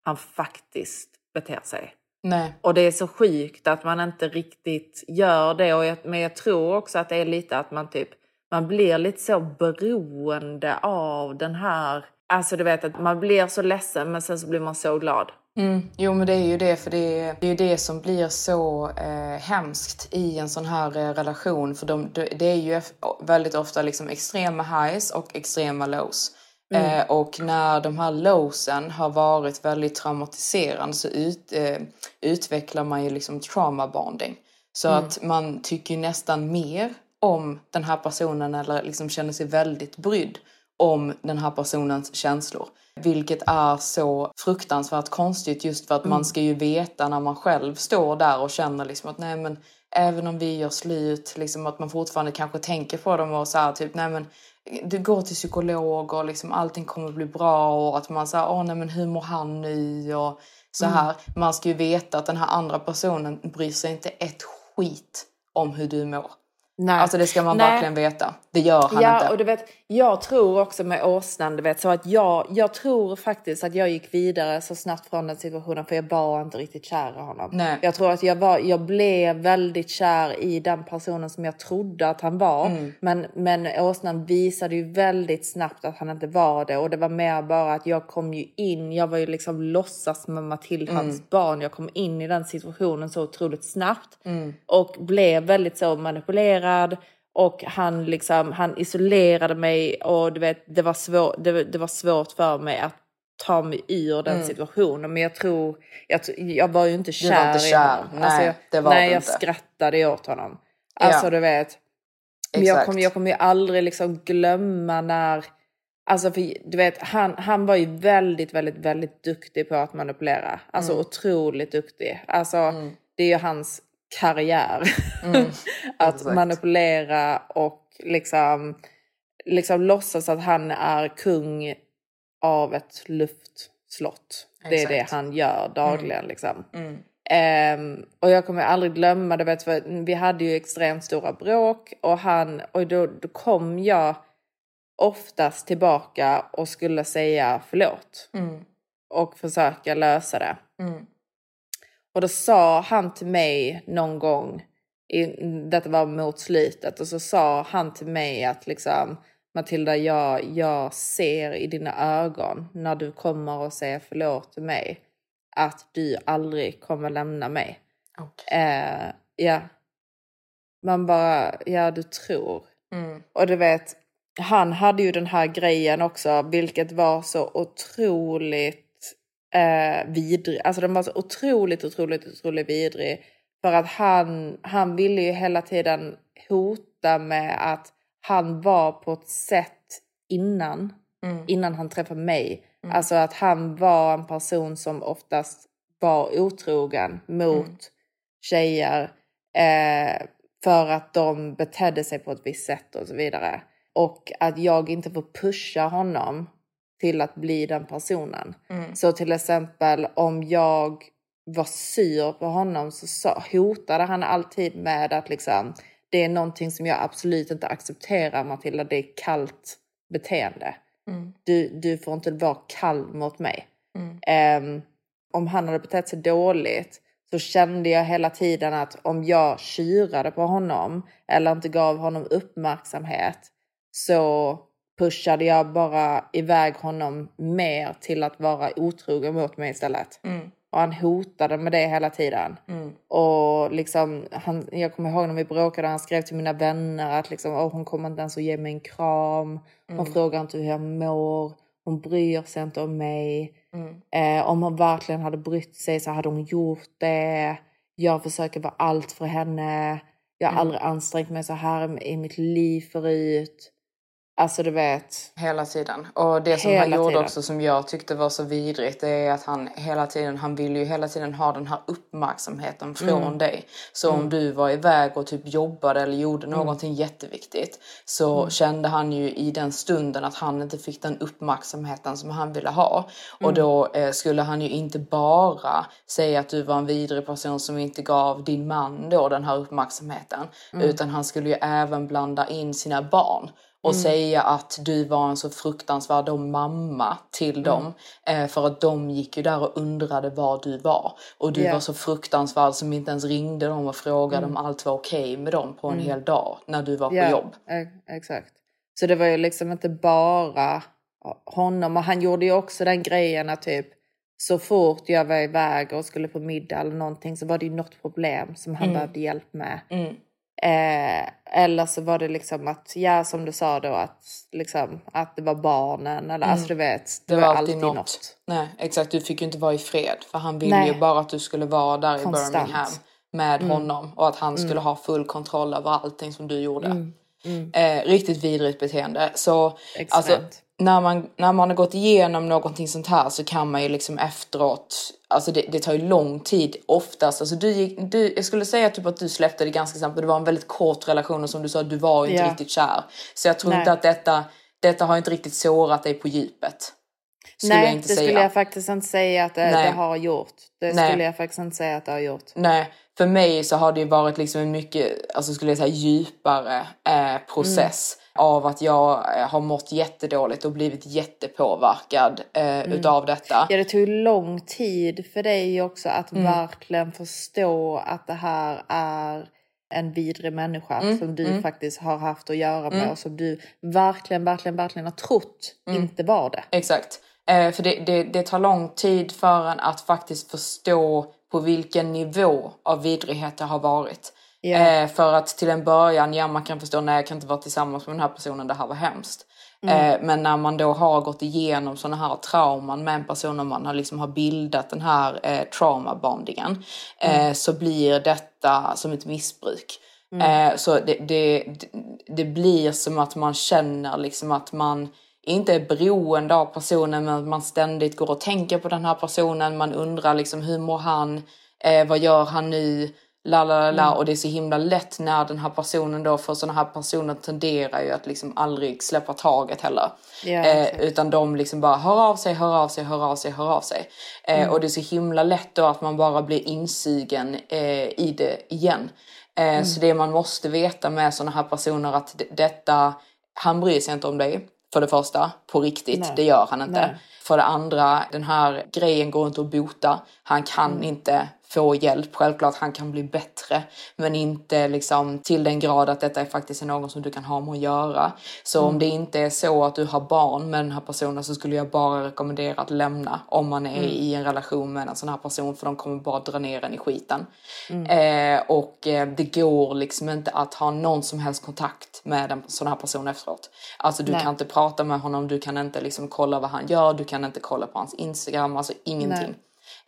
han faktiskt beter sig. Nej. Och det är så sjukt att man inte riktigt gör det. Och jag, men jag tror också att det är lite att man typ man blir lite så beroende av den här... Alltså du vet att man blir så ledsen men sen så blir man så glad. Mm. Jo men det är ju det, för det är, det är ju det som blir så eh, hemskt i en sån här eh, relation. För de, det är ju väldigt ofta liksom extrema highs och extrema lows. Eh, och när de här lowsen har varit väldigt traumatiserande så ut, eh, utvecklar man ju liksom trauma bonding. Så att man tycker nästan mer om den här personen eller liksom känner sig väldigt brydd om den här personens känslor. Vilket är så fruktansvärt konstigt just för att man ska ju veta när man själv står där och känner liksom att nej men även om vi gör slut, liksom att man fortfarande kanske tänker på dem och så här typ nej men du går till psykolog och liksom allting kommer bli bra och att man säger åh nej men hur mår han nu och så här. Man ska ju veta att den här andra personen bryr sig inte ett skit om hur du mår. Nej. Alltså det ska man Nej. verkligen veta. Det gör han ja, inte. och du vet, jag tror också med åsnan, du vet, så att jag, jag tror faktiskt att jag gick vidare så snabbt från den situationen för jag var inte riktigt kär i honom. Nej. Jag tror att jag, var, jag blev väldigt kär i den personen som jag trodde att han var. Mm. Men, men åsnan visade ju väldigt snabbt att han inte var det och det var mer bara att jag kom ju in, jag var ju liksom låtsasmamma till Mm. hans barn. Jag kom in i den situationen så otroligt snabbt Mm. och blev väldigt så manipulerad och han liksom, han isolerade mig och du vet, det var, svår, det, det var svårt för mig att ta mig ur den Mm. situationen. Men jag tror, jag, jag var ju inte var kär inte i kär. honom. Nej, alltså, jag, var nej, jag inte. skrattade åt honom. Ja. Alltså du vet. Men jag kommer, jag kommer ju aldrig liksom glömma när... Alltså för, du vet, han, han var ju väldigt, väldigt, väldigt duktig på att manipulera. Alltså Mm. otroligt duktig. Alltså det är ju hans karriär. Mm. att Exakt. manipulera och liksom, liksom låtsas att han är kung av ett luftslott. Det är det han gör dagligen liksom. Mm. Ehm, och jag kommer aldrig glömma det, vet, för vi hade ju extremt stora bråk och, han, och då, då kom jag oftast tillbaka och skulle säga förlåt Mm. och försöka lösa det. Mm. Och då sa han till mig någon gång i, detta var mot slutet och så sa han till mig att liksom Matilda, jag, jag ser i dina ögon när du kommer och säger förlåt till mig att du aldrig kommer lämna mig. Okej. Eh, ja. Man bara, ja du tror. Mm. Och du vet, han hade ju den här grejen också, vilket var så otroligt eh, vidrig. Alltså den var så otroligt, otroligt, otroligt vidrig. För att han, han ville ju hela tiden hota med att han var på ett sätt innan, Mm. innan han träffade mig. Alltså att han var en person som oftast var otrogen mot Mm. tjejer eh, för att de betedde sig på ett visst sätt och så vidare. Och att jag inte får pusha honom till att bli den personen. Mm. Så till exempel om jag var sur på honom så sa, hotade han alltid med att liksom, det är någonting som jag absolut inte accepterar Matilda, det är kallt beteende. Mm. Du, du får inte vara kall mot mig. Mm. Ehm, om han hade betett sig dåligt så kände jag hela tiden att om jag tjurade på honom eller inte gav honom uppmärksamhet så pushade jag bara iväg honom mer till att vara otrogen mot mig istället. Mm. Och han hotade med det hela tiden. Mm. Och liksom, han, jag kommer ihåg när vi bråkade, han skrev till mina vänner att liksom, Åh, hon kommer inte ens att ge mig en kram. Hon Mm. frågar inte hur jag mår. Hon bryr sig inte om mig. Mm. Eh, om hon verkligen hade brytt sig så hade hon gjort det. Jag försöker vara allt för henne. Jag har Mm. aldrig ansträngt mig så här i mitt liv förut. Alltså du vet. Hela tiden. Och det som han gjorde tiden. också som jag tyckte var så vidrigt det är att han hela tiden, han vill ju hela tiden ha den här uppmärksamheten från Mm. dig. Så om du var iväg och typ jobbade eller gjorde någonting jätteviktigt så Mm. kände han ju i den stunden att han inte fick den uppmärksamheten som han ville ha. Och Mm. då eh, skulle han ju inte bara säga att du var en vidrig person som inte gav din man då den här uppmärksamheten. Mm. Utan han skulle ju även blanda in sina barn och Mm. säga att du var en så fruktansvärd mamma till Mm. dem. Eh, för att de gick ju där och undrade var du var. Och du Ja. var så fruktansvärd som inte ens ringde dem och frågade om allt var okej med dem på en hel dag när du var på Mm. Ja, jobb. e- exakt. Så det var ju liksom inte bara honom. Och han gjorde ju också den grejen att typ så fort jag var iväg och skulle på middag eller någonting så var det ju något problem som han behövde hjälp med. Mm. Eh, eller så var det liksom att, ja som du sa då, att, liksom, att det var barnen eller alltså du vet. Det, Det var, var alltid något. något. Nej exakt, du fick ju inte vara i fred. För han ville Nej. ju bara att du skulle vara där Konstant. i Birmingham med Mm. honom. Och att han skulle ha full kontroll över allting som du gjorde. Mm. Eh, riktigt vidrigt beteende. Så alltså, när, man, när man har gått igenom någonting sånt här så kan man ju liksom efteråt, alltså det, det tar ju lång tid oftast. Alltså du du, jag skulle säga typ att du släppte det ganska snabbt och det var en väldigt kort relation och som du sa, du var ju inte Ja. riktigt kär. Så jag tror Nej. inte att detta, detta har inte riktigt sårat dig på djupet. Skulle Nej, det säga. skulle jag faktiskt inte säga att det, det har gjort. Det Nej. skulle jag faktiskt inte säga att det har gjort. Nej, för mig så har det ju varit liksom en mycket, alltså skulle jag säga djupare eh, process av att jag eh, har mått jättedåligt och blivit jättepåverkad eh, utav detta. Ja, det tog lång tid för dig också att verkligen förstå att det här är en vidrig människa som du faktiskt har haft att göra med och som du verkligen, verkligen, verkligen har trott inte var det. Exakt. Eh, för det, det, det tar lång tid för en att faktiskt förstå på vilken nivå av vidrighet det har varit. Ja. Eh, för att till en början, ja man kan förstå, nej jag kan inte vara tillsammans med den här personen, det här var hemskt. Eh, men när man då har gått igenom sådana här trauman med en person och man har liksom har bildat den här eh, traumabondingen eh, så blir detta som ett missbruk. Eh, så det, det, det blir som att man känner liksom att man inte är beroende av personen men att man ständigt går och tänker på den här personen. Man undrar liksom hur mår han? Eh, vad gör han nu? La, la, la, la. Och det är så himla lätt när den här personen då, för sådana här personer tenderar ju att liksom aldrig släppa taget heller. Ja, eh, exakt. utan de liksom bara hör av sig, hör av sig, hör av sig, hör av sig. Eh, Och det är så himla lätt då att man bara blir insugen eh, i det igen. Eh, Så det man måste veta med sådana här personer att detta, han bryr sig inte om dig. För det första, på riktigt, Nej. det gör han inte. Nej. För det andra, den här grejen går inte att bota. Han kan inte få hjälp. Självklart han kan bli bättre, men inte liksom till den grad att detta är faktiskt någon som du kan ha med att göra. Så om det inte är så att du har barn med den här personen så skulle jag bara rekommendera att lämna om man är i en relation med en sån här person för de kommer bara dra ner en i skiten. Eh, och eh, det går liksom inte att ha någon som helst kontakt med en sån här person efteråt. Alltså du Nej. kan inte prata med honom, du kan inte liksom kolla vad han gör, du kan inte kolla på hans Instagram, alltså ingenting.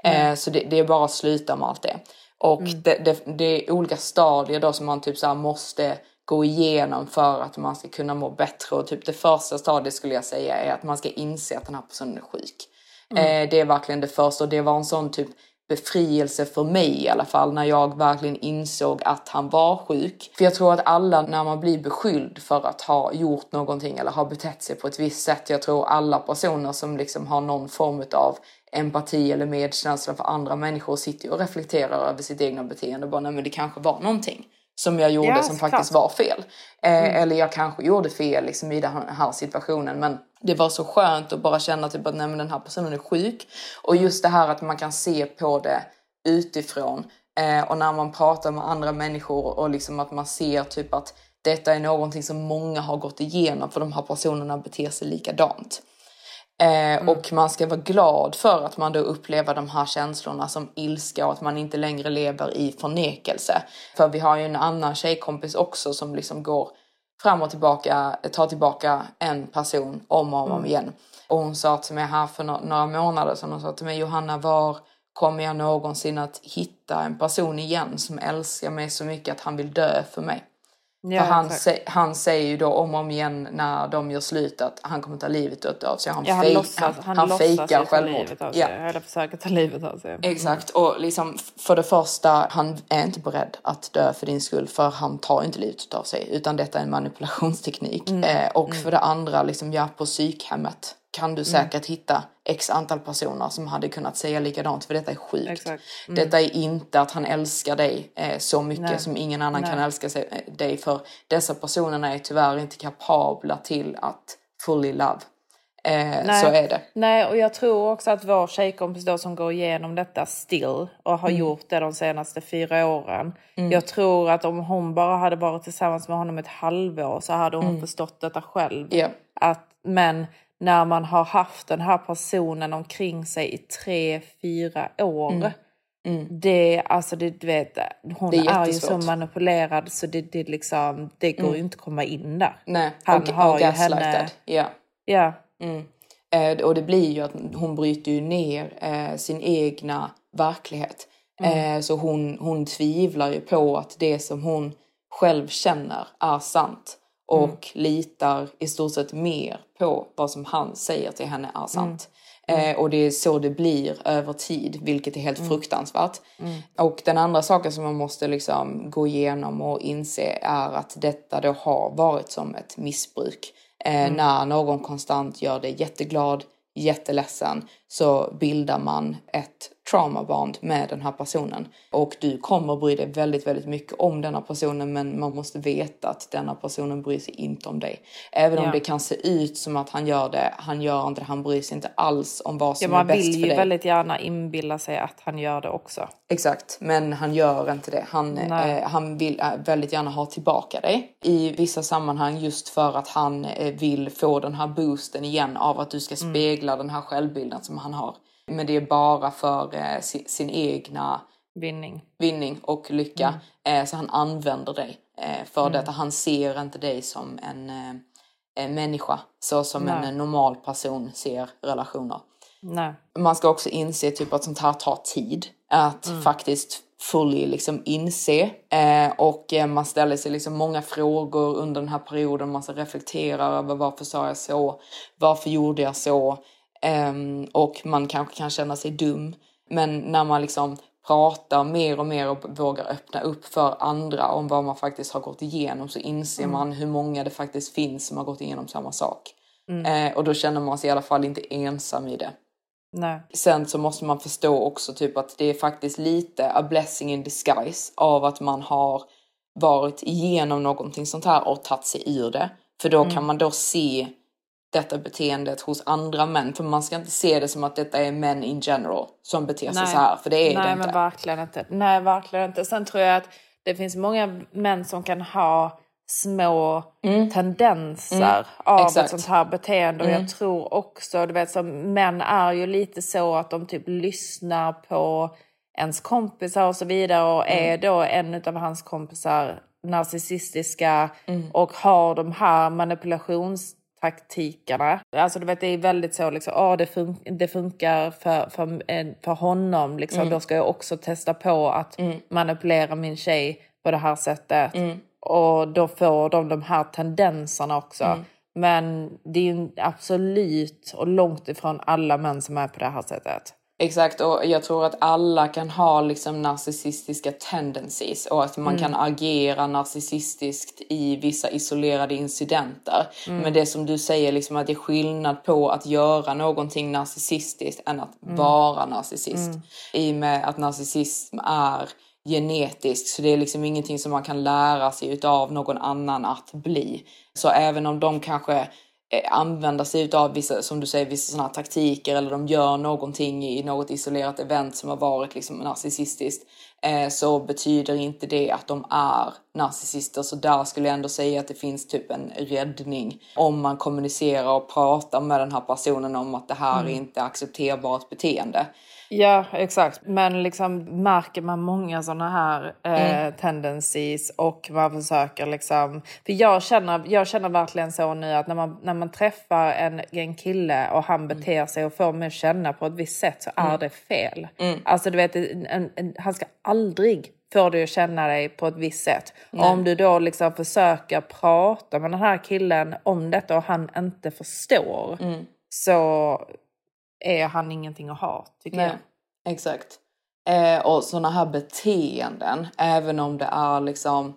Eh, så det, det är bara att sluta med allt det. Och det, det, det är olika stadier då som man typ så måste gå igenom för att man ska kunna må bättre. Och typ det första stadiet skulle jag säga är att man ska inse att den här personen är sjuk. Eh, det är verkligen det första och det var en sån typ befrielse för mig i alla fall när jag verkligen insåg att han var sjuk. För jag tror att alla när man blir beskylld för att ha gjort någonting eller ha betett sig på ett visst sätt. Jag tror alla personer som liksom har någon form av empati eller medkänsla för andra människor sitter ju och reflekterar över sitt egna beteende. Bara, nej men det kanske var någonting som jag gjorde Ja, som faktiskt var fel. Eh, Eller jag kanske gjorde fel liksom, i den här situationen. Men det var så skönt att bara känna typ att nej, men den här personen är sjuk. Och just det här att man kan se på det utifrån. Eh, och när man pratar med andra människor och liksom att man ser typ att detta är någonting som många har gått igenom för de här personerna beter sig likadant. Eh, Och man ska vara glad för att man då upplever de här känslorna som ilska och att man inte längre lever i förnekelse. För vi har ju en annan tjejkompis också som liksom går fram och tillbaka, tar tillbaka en person om och om igen. Och hon sa till mig här för några månader sedan, hon sa till mig Johanna var kommer jag någonsin att hitta en person igen som älskar mig så mycket att han vill dö för mig? Ja, för han, sä- han säger ju då om och om igen när de gör slut att han kommer ta livet av sig. Han, Ja, han fej- låtsas, han, han, fejkar självmord. livet av sig. Ja. Eller försöker ta livet av sig. Exakt, och liksom för det första, han är inte beredd att dö för din skull för han tar inte livet av sig utan detta är en manipulationsteknik. Mm. Eh, och för det andra, liksom, ja, på psykhemmet kan Mm. du säkert hitta x antal personer som hade kunnat säga likadant för detta är sjukt. Exakt. Detta är inte att han älskar dig eh, så mycket Nej. som ingen annan Nej. kan älska sig, eh, dig för dessa personerna är tyvärr inte kapabla till att fully love. Eh, Nej. så är det. Nej, och jag tror också att vår tjejkompis då som går igenom detta still och har Mm. gjort det de senaste fyra åren. Jag tror att om hon bara hade varit tillsammans med honom ett halvår så hade hon förstått detta själv. Mm. Ja. Att, men när man har haft den här personen omkring sig i tre, fyra år. Det, alltså det, du vet, hon Mm. Det är är, ju så manipulerad så det, det, liksom, det går ju inte att komma in där. Nej, Han och, har och ju henne- Ja. Ja, Eh, och det blir ju att hon bryter ju ner eh, sin egna verklighet. Eh, så hon, hon tvivlar ju på att det som hon själv känner är sant. Och litar i stort sett mer på vad som han säger till henne är sant. Eh, och det är så det blir över tid, vilket är helt fruktansvärt. Och den andra saken som man måste liksom gå igenom och inse är att detta då har varit som ett missbruk. Eh, När någon konstant gör dig jätteglad, jätteledsen så bildar man ett traumaband med den här personen. Och du kommer bry dig väldigt, väldigt mycket om denna personen men man måste veta att denna personen bryr sig inte om dig. Även Ja. om det kan se ut som att han gör det, han gör inte det, han bryr sig inte alls om vad ja som är man bäst vill för ju dig. väldigt gärna inbilla sig att han gör det också. Exakt, men han gör inte det. Han, Nej. eh, han vill eh, väldigt gärna ha tillbaka dig i vissa sammanhang just för att han eh, vill få den här boosten igen av att du ska Mm. spegla den här självbilden som han har. Men det är bara för eh, sin, sin egna Vinning. vinning och lycka. Mm. Eh, så han använder dig eh, för detta. Han ser inte dig som en, eh, en människa så som en Nej. eh, normal person ser relationer Nej. man ska också inse typ att sånt här tar tid. Att faktiskt fully liksom inse. Eh, och eh, man ställer sig liksom många frågor under den här perioden. Man ska reflektera över varför sa jag så? Varför gjorde jag så? Ehm, och man kanske kan känna sig dum. Men när man liksom pratar mer och mer och vågar öppna upp för andra om vad man faktiskt har gått igenom så inser man hur många det faktiskt finns som har gått igenom samma sak. Eh, och då känner man sig i alla fall inte ensam i det. Nej. Sen så måste man förstå också typ att det är faktiskt lite a blessing in disguise av att man har varit igenom någonting sånt här och tagit sig ur det. För då kan man då se detta beteendet hos andra män. För man ska inte se det som att detta är män in general som beter sig Nej. så här. För det är Nej, det inte. men verkligen inte. Nej, verkligen inte. Sen tror jag att det finns många män som kan ha små tendenser av Mm. Exakt. Mm. ett sånt här beteende. Och jag tror också, du vet, som män är ju lite så att de typ lyssnar på ens kompisar och så vidare. Och Mm. är då en av hans kompisar narcissistiska Mm. och har de här manipulationstaktikerna. Alltså du vet det är väldigt så liksom, ah, det, fun- det funkar för, för, för honom liksom. Mm. Då ska jag också testa på att manipulera min tjej på det här sättet. Mm. Och då får de de här tendenserna också. Mm. Men det är absolut och långt ifrån alla män som är på det här sättet. Exakt, och jag tror att alla kan ha liksom narcissistiska tendencies och att man kan agera narcissistiskt i vissa isolerade incidenter. Men det som du säger, liksom att det är skillnad på att göra någonting narcissistiskt än att vara narcissist. I och med att narcissism är genetiskt så det är liksom ingenting som man kan lära sig utav någon annan att bli. Så även om de kanske eh, använder sig utav vissa, som du säger, vissa sådana här taktiker eller de gör någonting i något isolerat event som har varit liksom narcissistiskt eh, så betyder inte det att de är narcissister. Så där skulle jag ändå säga att det finns typ en räddning om man kommunicerar och pratar med den här personen om att det här är inte accepterbart beteende. Ja, exakt. Men liksom märker man många såna här eh, tendencies och man försöker liksom... För jag känner, jag känner verkligen så nu att när man, när man träffar en, en kille och han beter sig och får mig att känna på ett visst sätt så är det fel. Alltså du vet, en, en, en, han ska aldrig få dig att känna dig på ett visst sätt. Och om du då liksom försöker prata med den här killen om detta och han inte förstår så är han ingenting att ha, tycker jag. Nej, exakt. Eh, och sådana här beteenden, även om det är liksom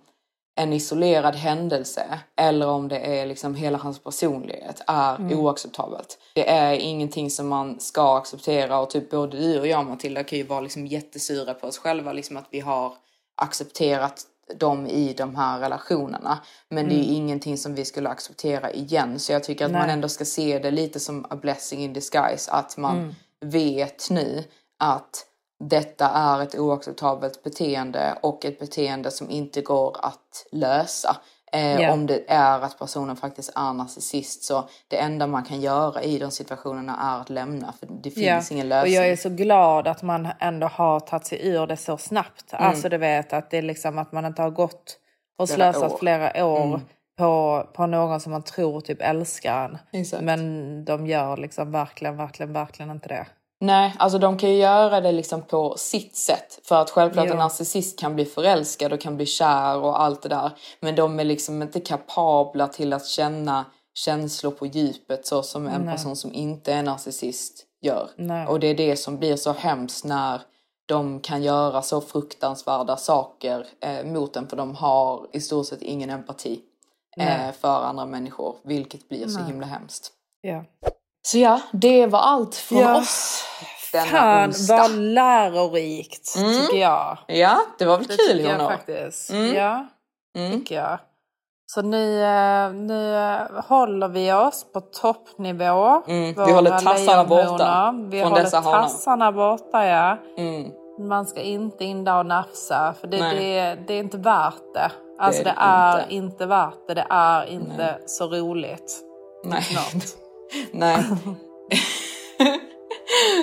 en isolerad händelse eller om det är liksom hela hans personlighet är oacceptabelt. Det är ingenting som man ska acceptera och typ både du och jag Matilda kan ju vara liksom jättesura på oss själva liksom att vi har accepterat dem i de här relationerna. Men det är ju ingenting som vi skulle acceptera igen. Så jag tycker att man ändå ska se det lite som a blessing in disguise. Att man vet nu att detta är ett oacceptabelt beteende och ett beteende som inte går att lösa. Eh, Ja. Om det är att personen faktiskt är narcissist så det enda man kan göra i de situationerna är att lämna för det finns ingen Och lösning. jag är så glad att man ändå har tagit sig ur det så snabbt. Mm. Alltså du vet att det är liksom att man inte har gått och Flera slösat år. Mm. flera år på, på någon som man tror typ älskar en. Exakt. Men de gör liksom verkligen, verkligen, verkligen inte det. Nej, alltså de kan ju göra det liksom på sitt sätt. För att självklart Ja. en narcissist kan bli förälskad och kan bli kär och allt det där. Men de är liksom inte kapabla till att känna känslor på djupet så som en person som inte är narcissist gör. Nej. Och det är det som blir så hemskt när de kan göra så fruktansvärda saker eh, mot en för de har i stort sett ingen empati eh, för andra människor. Vilket blir så himla hemskt. Ja. Så ja, det var allt från Ja. oss denna Fan onsdag. vad lärorikt tycker jag. Ja, det var väl Det kul Honor? faktiskt. Mm. Ja, Mm. tycker jag. Så nu, eh, nu eh, håller vi oss på toppnivå. Mm, vi håller tassarna borta. Vi från håller dessa hanar. tassarna borta, ja. Mm. Man ska inte in där och nafsa, för det, Nej. det, det är inte värt det. Alltså Det är det är inte. inte. värt det. Det är inte så roligt. Nej. Snart. Nej.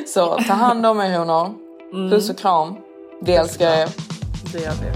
så ta hand om er honor. Mm. Puss och kram. Vi älskar er. Det gör vi.